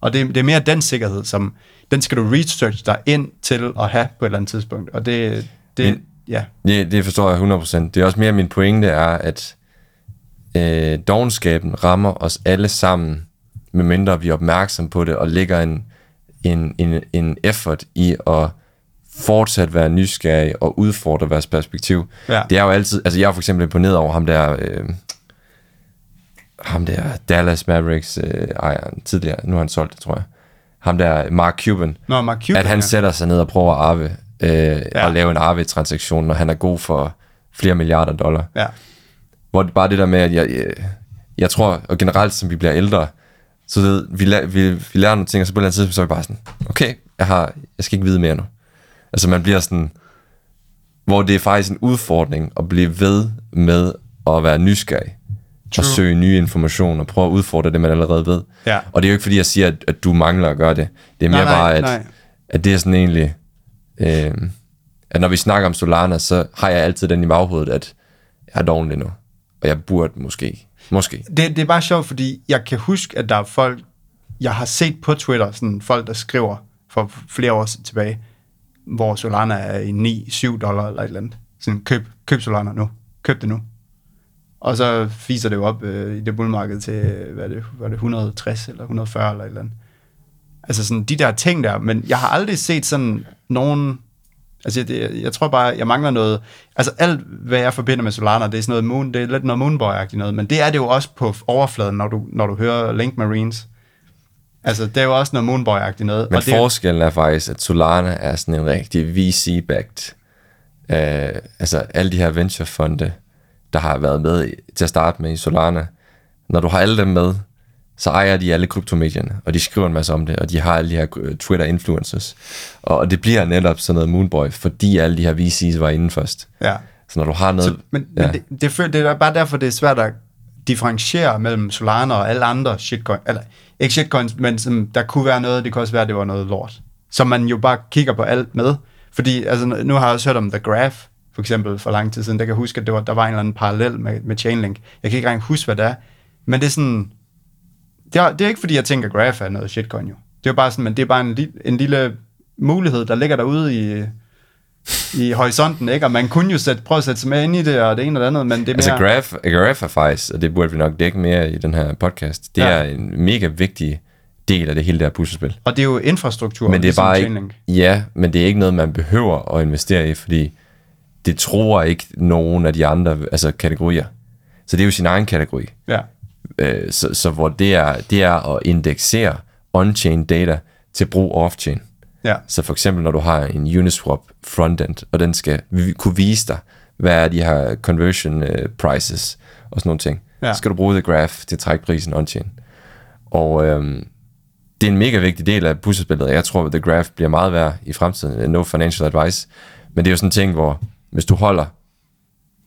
Og det, det er mere den sikkerhed, som den skal du research dig ind til at have på et eller andet tidspunkt. Og det, det Men- ja, Det, det forstår jeg 100%. Det er også mere min pointe er, at øh, dogenskaben rammer os alle sammen, medmindre vi er opmærksom på det, og lægger en, en, en, en effort i at fortsat være nysgerrig og udfordre deres perspektiv. Ja. Det er jo altid, altså jeg er for eksempel imponeret over ham der, øh, ham der Dallas Mavericks øh, ejeren tidligere, nu har han solgt det, tror jeg. Ham der Mark Cuban, Nå, Mark Cuban, at han ja. sætter sig ned og prøver at arve, øh, Ja. og lave en arve-transaktion, når han er god for flere milliarder dollar. Ja. Hvor det bare det der med, at jeg, jeg, jeg tror, og generelt som vi bliver ældre, så ved, vi, læ- vi, vi lærer nogle ting, og så på et eller andet tidspunkt, så er vi bare sådan, okay, jeg, har, jeg skal ikke vide mere nu. Altså man bliver sådan, hvor det er faktisk en udfordring at blive ved med at være nysgerrig. True. Og søge nye informationer, og prøve at udfordre det, man allerede ved. Ja. Og det er jo ikke fordi, jeg siger, at, at du mangler at gøre det. Det er mere Nej, nej, bare, at, nej. at det er sådan egentlig, øh, at når vi snakker om Solana, så har jeg altid den i baghovedet, at jeg er lige nu. Og jeg burde måske, måske. Det, det er bare sjovt, fordi jeg kan huske, at der er folk, jeg har set på Twitter, sådan folk, der skriver for flere år tilbage, hvor Solana er i 9-7 dollar eller et eller andet. Sådan, køb, køb Solana nu. Køb det nu. Og så fiser det jo op øh, i det bullmarked til, øh, hvad er det, hvad er det, 160 eller 140 eller et eller andet. Altså sådan de der ting der, men jeg har aldrig set sådan nogen, altså det, jeg tror bare, jeg mangler noget, altså alt, hvad jeg forbinder med Solana, det er sådan noget moon, det er lidt noget moonboy-agtigt noget, men det er det jo også på overfladen, når du, når du hører Link Marines. Altså, det er jo også noget moonboy-agtigt noget. Men og det, forskellen er faktisk, at Solana er sådan en rigtig VC-backed. Øh, altså alle de her venturefonde, der har været med til at starte med i Solana. Når du har alle dem med, så ejer de alle kryptomedierne, og de skriver en masse om det, og de har alle de her øh, Twitter-influencers. Og, det bliver netop sådan noget Moonboy, fordi alle de her VC's var inden først. ja. Så når du har noget... Så, men, ja. men det, det, det er bare derfor, det er svært at differentiere mellem Solana og alle andre shitcoins. Eller ikke shitcoins, men som, der kunne være noget, det kunne også være, det var noget lort. Så man jo bare kigger på alt med. Fordi altså, nu har jeg også hørt om The Graph, for eksempel, for lang tid siden. Der kan jeg huske, at det var, der var en eller anden parallel med, med Chainlink. Jeg kan ikke engang huske, hvad det er. Men det er sådan... Det er, det er ikke, fordi jeg tænker, Graph er noget shitcoin jo. Det er jo bare sådan, men det er bare en, li- en lille mulighed, der ligger derude i, i horisonten, ikke? Og man kunne jo sætte, prøve at sætte sig med ind i det, og det ene og det andet, men det er mere... Altså Graph, Graph er faktisk, og det burde vi nok dække mere i den her podcast, det Ja. er en mega vigtig del af det hele der puslespil. Og det er jo infrastruktur. Men det er ligesom bare Chainlink. ikke, ja, men det er ikke noget, man behøver at investere i, fordi det tror ikke nogen af de andre altså kategorier. Så det er jo sin egen kategori. Ja. Øh, så, så hvor det er, det er at indeksere on-chain data til brug off-chain. Ja. Så for eksempel, når du har en Uniswap frontend, og den skal vi- kunne vise dig, hvad er de her conversion øh, prices og sådan nogle ting, Ja. så skal du bruge The Graph til at trække prisen on-chain. Og øhm, det er en mega vigtig del af puslespillet, jeg tror, at The Graph bliver meget værd i fremtiden. No financial advice. Men det er jo sådan en ting, hvor hvis du holder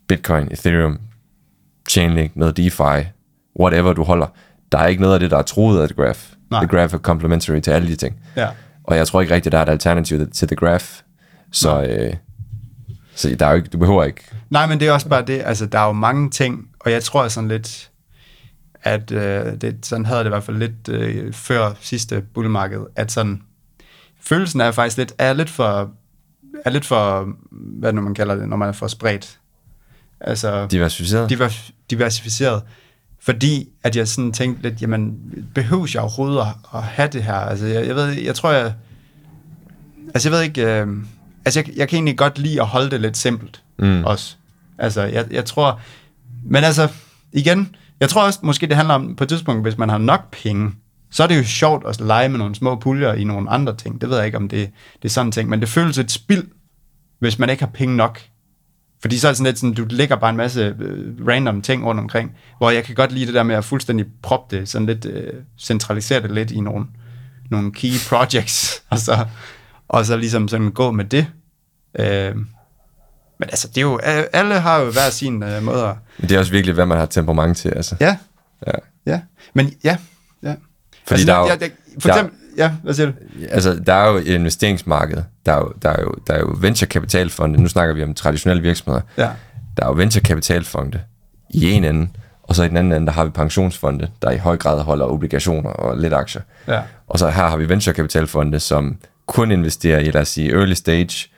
Bitcoin, Ethereum, Chainlink, noget DeFi, whatever du holder, der er ikke noget af det, der er troet af The Graph. Nej. The Graph er complementary til alle de ting. Ja. Og jeg tror ikke rigtigt, der er et alternativ til The Graph. Så, øh, så der er jo ikke, du behøver ikke... Nej, men det er også bare det, altså der er jo mange ting, og jeg tror sådan lidt, at øh, det, sådan havde det i hvert fald lidt øh, før sidste bullmarked, at sådan, følelsen er faktisk lidt, er lidt for, er lidt for, hvad nu man kalder det, når man er for spredt. Altså, Diversificeret. divers, diversificeret. Fordi at jeg sådan tænkte lidt, jamen, behøves jeg overhovedet at, at have det her? Altså, jeg, jeg ved, jeg tror, jeg... Altså, jeg ved ikke... Øh, altså, jeg, jeg kan egentlig godt lide at holde det lidt simpelt mm. også. Altså, jeg, jeg tror... Men altså, igen, jeg tror også, måske det handler om, på et tidspunkt, hvis man har nok penge, så er det jo sjovt at lege med nogle små puljer i nogle andre ting. Det ved jeg ikke, om det, det er sådan ting, men det føles et spild, hvis man ikke har penge nok. Fordi så er det sådan lidt sådan, du lægger bare en masse øh, random ting rundt omkring, hvor jeg kan godt lide det der med at fuldstændig proppe det, sådan lidt øh, centralisere det lidt i nogle, nogle key projects, og så, og så ligesom sådan gå med det. Øh, men altså, det er jo, alle har jo hver sin øh, måde at... Men det er også virkelig, hvad man har temperament til. Altså. Ja, Ja. ja. Men ja, ja. Fordi der er jo- jeg, jeg, for eksempel, ja, hvad siger du? altså, der er jo et investeringsmarked. Der er jo, der er jo, der er jo venturekapitalfonde. Nu snakker vi om traditionelle virksomheder. Ja. Der er jo venturekapitalfonde i en ende, og så i den anden ende, der har vi pensionsfonde, der i høj grad holder obligationer og lidt aktier. Ja. Og så her har vi venturekapitalfonde, som kun investerer i, lad os sige, early stage,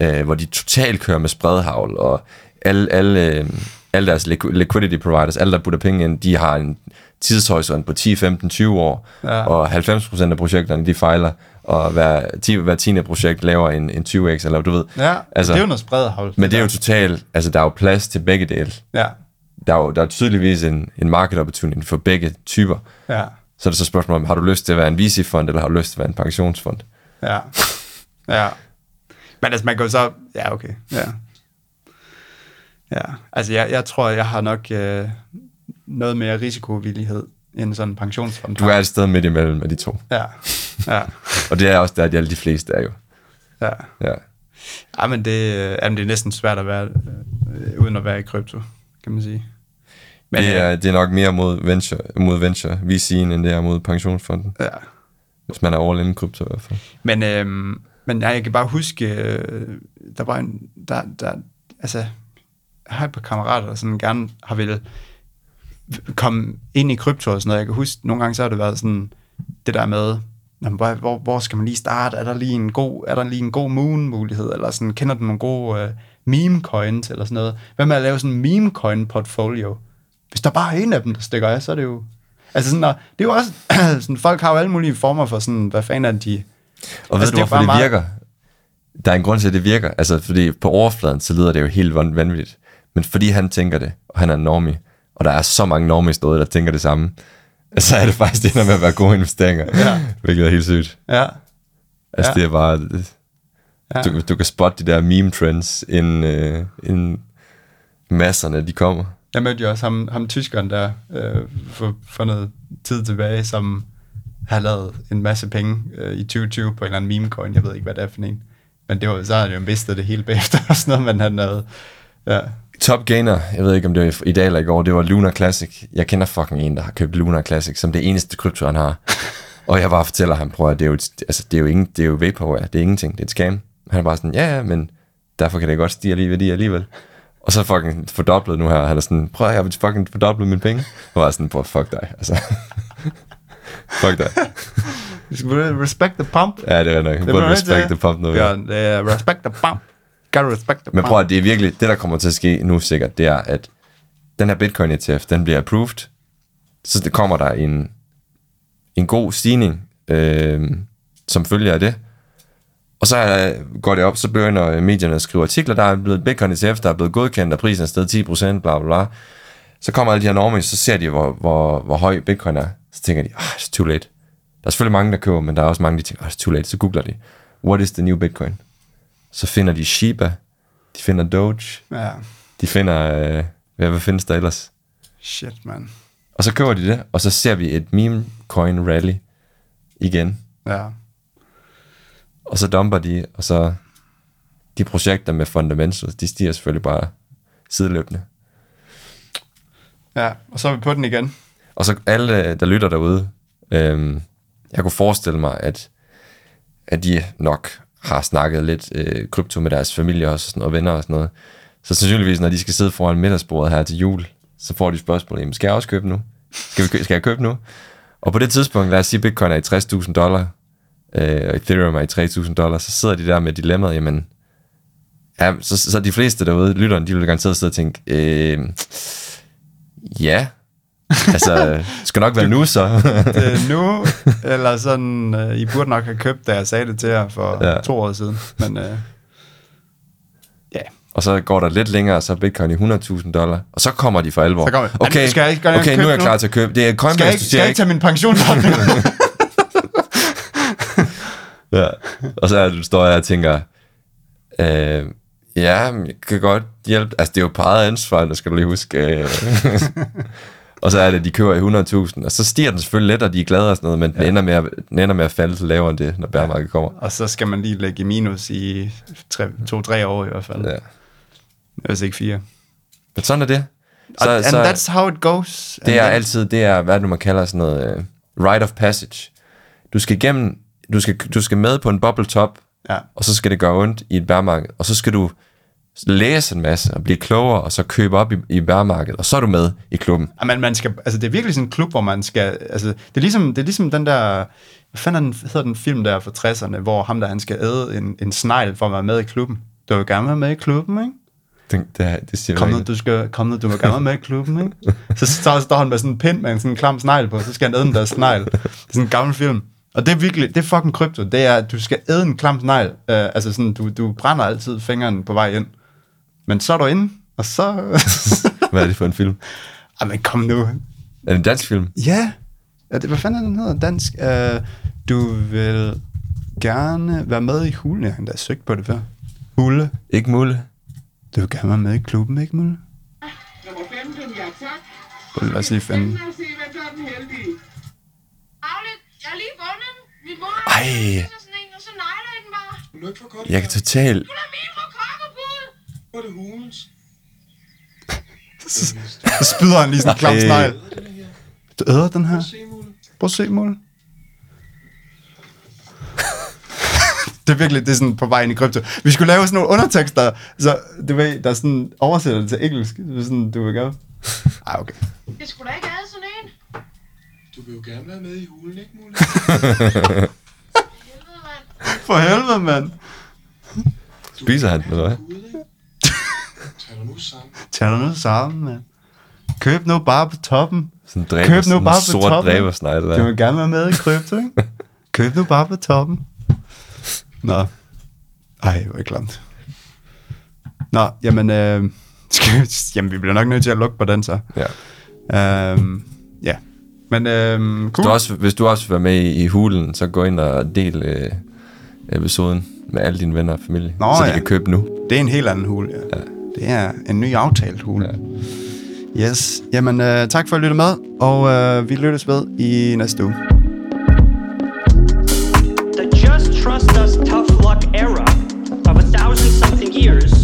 øh, hvor de totalt kører med spredhavl, og alle, alle, øh, alle deres liqu- liquidity providers, alle der putter penge ind, de har en tidshorisont på 10, 15, 20 år, Ja. og 90% af projekterne, de fejler, og hver, 10, hver 10. projekt laver en, en 20x, eller du ved. Ja, Altså- det er jo noget spredehavl. Men det er jo totalt, altså der er jo plads til begge dele. Ja, Der er jo der er tydeligvis en, en market opportunity for begge typer. ja, Så er det så spørgsmålet om, har du lyst til at være en VC-fond, eller har du lyst til at være en pensionsfond? ja. Ja. Men altså, man kan jo så... Ja, okay. Ja. Ja, altså jeg, jeg tror, jeg har nok øh, noget mere risikovillighed end sådan en pensionsfond Du er et sted midt imellem af de to. Ja, ja, Og det er også der, de alle de fleste er jo. ja. Ja. Ja, men det, øh, jamen, det er næsten svært at være, øh, uden at være i krypto, kan man sige. Men, det, er, det er nok mere mod venture, mod venture VC'en, end det er mod pensionsfonden. Ja. Hvis man er all in i krypto i hvert fald. Men, øhm, men ja, jeg kan bare huske, øh, der var en, der, der, altså, jeg har et par kammerater, der sådan gerne har ville komme ind i krypto og sådan noget. Jeg kan huske, nogle gange så har det været sådan, det der med, jamen, hvor, hvor, hvor skal man lige starte? Er der lige en god, er der lige en god moon-mulighed? Eller sådan, kender du nogle gode øh, meme-coins eller sådan noget? Hvad med at lave sådan en meme-coin-portfolio? Hvis der bare er en af dem, der stikker af, så er det jo... Altså sådan, og det er jo også... sådan, folk har jo alle mulige former for sådan, hvad fanden er de... Og ved Altså, du, det er hvorfor det meget- virker? Der er en grund til, at det virker. Altså, fordi på overfladen, så lyder det jo helt van- vanvittigt. Men fordi han tænker det, og han er normie, og der er så mange normies derude, der tænker det samme, så er det faktisk det, der med at være gode investeringer. Ja. Hvilket er helt sygt. Ja, Altså, Ja. det er bare... Det, Ja. du, du kan spotte de der meme trends, inden, øh, inden masserne, de kommer. Jeg mødte jo også ham, ham tyskeren der øh, for, for noget tid tilbage, som har lavet en masse penge øh, i 2020 på en eller anden meme coin. Jeg ved ikke, hvad det er for en. Men det var, så havde han jo mistet det hele bagefter og sådan noget, men han havde... Ja, Top gainer, jeg ved ikke om det var i dag eller i går, det var Lunar Classic. Jeg kender fucking en, der har købt Lunar Classic, som det eneste krypto, han har. og jeg bare fortæller ham, prøv at det er jo, et- altså, det er jo, ingen, det er jo vaporware, det er ingenting, det er et scam. Han er bare sådan, ja, ja, men derfor kan det godt stige lige værdi alligevel. Og så fucking fordoblet nu her, han er sådan, prøv at jeg vil fucking fordoble mine penge. Og var sådan, prøv fuck dig, altså. fuck dig. You should respect the pump. Ja, det er nok. Det Både respect the pump nu. Ja, respect the pump. Gotta respect the Men prøv at det er virkelig, det der kommer til at ske nu sikkert, det er, at den her Bitcoin ETF, den bliver approved, så det kommer der en, en god stigning, øh, som følger af det. Og så øh, går det op, så begynder medierne at skrive artikler, der er blevet Bitcoin ETF, der er blevet godkendt, og prisen er steget 10%, bla bla bla. Så kommer alle de her normies, så ser de, hvor, hvor, hvor høj Bitcoin er. Så tænker de, ah, it's too late. Der er selvfølgelig mange, der køber, men der er også mange, der tænker, ah, it's too late. Så googler de, what is the new Bitcoin? Så finder de Shiba, de finder Doge, Ja, de finder, øh, hvad, hvad findes der ellers? shit, man. Og så køber de det, og så ser vi et meme coin rally igen. Ja. Og så dumper de, og så de projekter med fundamentals, de stiger selvfølgelig bare sideløbende. ja, og så er vi på den igen. Og så alle, der lytter derude, øhm, jeg kunne forestille mig, at, at de nok har snakket lidt øh, krypto med deres familie og, sådan, og venner og sådan noget. Så sandsynligvis, når de skal sidde foran middagsbordet her til jul, så får de spørgsmål, jamen, skal jeg også købe nu? Skal, vi, kø- skal jeg købe nu? Og på det tidspunkt, lad os sige, Bitcoin er i 60.000 dollar, øh, og Ethereum er i 3.000 dollar, så sidder de der med dilemmaet, jamen, ja, så, så de fleste derude, lytterne, de vil garanteret sidde og tænke, øh, ja, altså, skal nok være nu så. Det er nu, eller sådan, øh, I burde nok have købt, da jeg sagde det til jer for Ja. to år siden. Men øh, ja, og så går der lidt længere, så er Bitcoin i 100.000 dollar, og så kommer de for alvor. Så kommer- okay, Skal jeg ikke- skal jeg okay, nu er jeg nu? klar til at købe. Det er skal Coinbase, jeg du ikke, skal jeg ikke tage min pensionsordning? Ja. Og så du står jeg og tænker, øh, ja, jeg kan godt hjælpe. Altså, det er jo på eget ansvar, der skal du lige huske. Øh. Og så er det, de køber i 100.000, og så stiger den selvfølgelig lidt, og de er glade og sådan noget, men den, ender med at, den ender med at falde til lavere end det, når bærmarkedet kommer. og så skal man lige lægge i minus i to-tre år i hvert fald. Ja. Ja. Hvis ikke fire. Men sådan er det. Så, and that's how it goes. Det And er altid, det er, hvad det nu man kalder sådan noget, uh, rite of passage. Du skal igennem, du skal, du skal med på en bubble top, Ja. og så skal det gøre ondt i et bærmarked, og så skal du læse en masse og blive klogere, og så købe op i, i bærmarkedet, og så er du med i klubben. Ja, Man, man skal, altså det er virkelig sådan en klub, hvor man skal, altså det er ligesom, det er ligesom den der, hvad fanden er den, hedder den film der fra 60'erne, hvor ham der, han skal æde en, en snegl for at være med i klubben. Du vil gerne være med i klubben, ikke? Det, det, det siger Kom nu, du, skal, kom nu, du vil gerne med i klubben, ikke? Så, så står han med sådan en pind med en sådan en klam snegl på, så skal han æde den der snegl. Det er sådan en gammel film. Og det er virkelig, det er fucking krypto. Det er, at du skal æde en klam snegl. Uh, altså sådan, du, du brænder altid fingeren på vej ind. Men så er du inde, og så... Hvad er det for en film? Ej, men kom nu. Er det en dansk film? Ja. ja det, hvad fanden er den hedder? Dansk. Uh, du vil gerne være med i hulen. Jeg har endda søgt på det før. Hule. Ikke Mulle? Du vil gerne være med i klubben, ikke Mulle? Nummer 15, ja tak. Lad os lige finde. Lad os se, hvem der er den heldige. Aglet, jeg har lige fundet den. Min mor Ej. spiser sådan en, og så nejler jeg den bare. Du er ikke for godt. Jeg kan totalt... Hun er min rokokkebud. Hvor er det hulens? Så spyder han lige sådan en klam Ej. snegl. Du æder den her? Se, Mule. Prøv at se, Mulle. det er virkelig, det er sådan på vej ind i krypto. Vi skulle lave sådan nogle undertekster, så du ved, der er sådan oversætter det til engelsk. Det er sådan, du vil gøre. Ej, okay. Jeg skulle da ikke have sådan en. Du vil jo gerne være med i hulen, ikke, mand. For helvede, mand. Spiser han eller hvad? Gud, ikke? Tag dig nu sammen. Tag dig nu sammen, mand. Køb nu bare på toppen. Sådan dræber, Køb nu sådan en bare på sort toppen. dræbersnegle Du der. vil gerne være med i krypto, ikke? Køb nu bare på toppen. Nå. Ej, hvor er det klamt. Nå, jamen, øh, skal vi, jamen, vi bliver nok nødt til at lukke på den så. Ja. Øhm, ja. Men øhm, cool. Du også, hvis du også vil være med i, i hulen, så gå ind og del øh, episoden med alle dine venner og familie, Nå, så de ja. kan købe nu. Det er en helt anden hul, ja. ja. Det er en ny aftalt hul. Ja. Yes. Jamen, øh, tak for at lytte med, og øh, vi lyttes ved i næste uge. The just trust us tough luck era of a thousand something years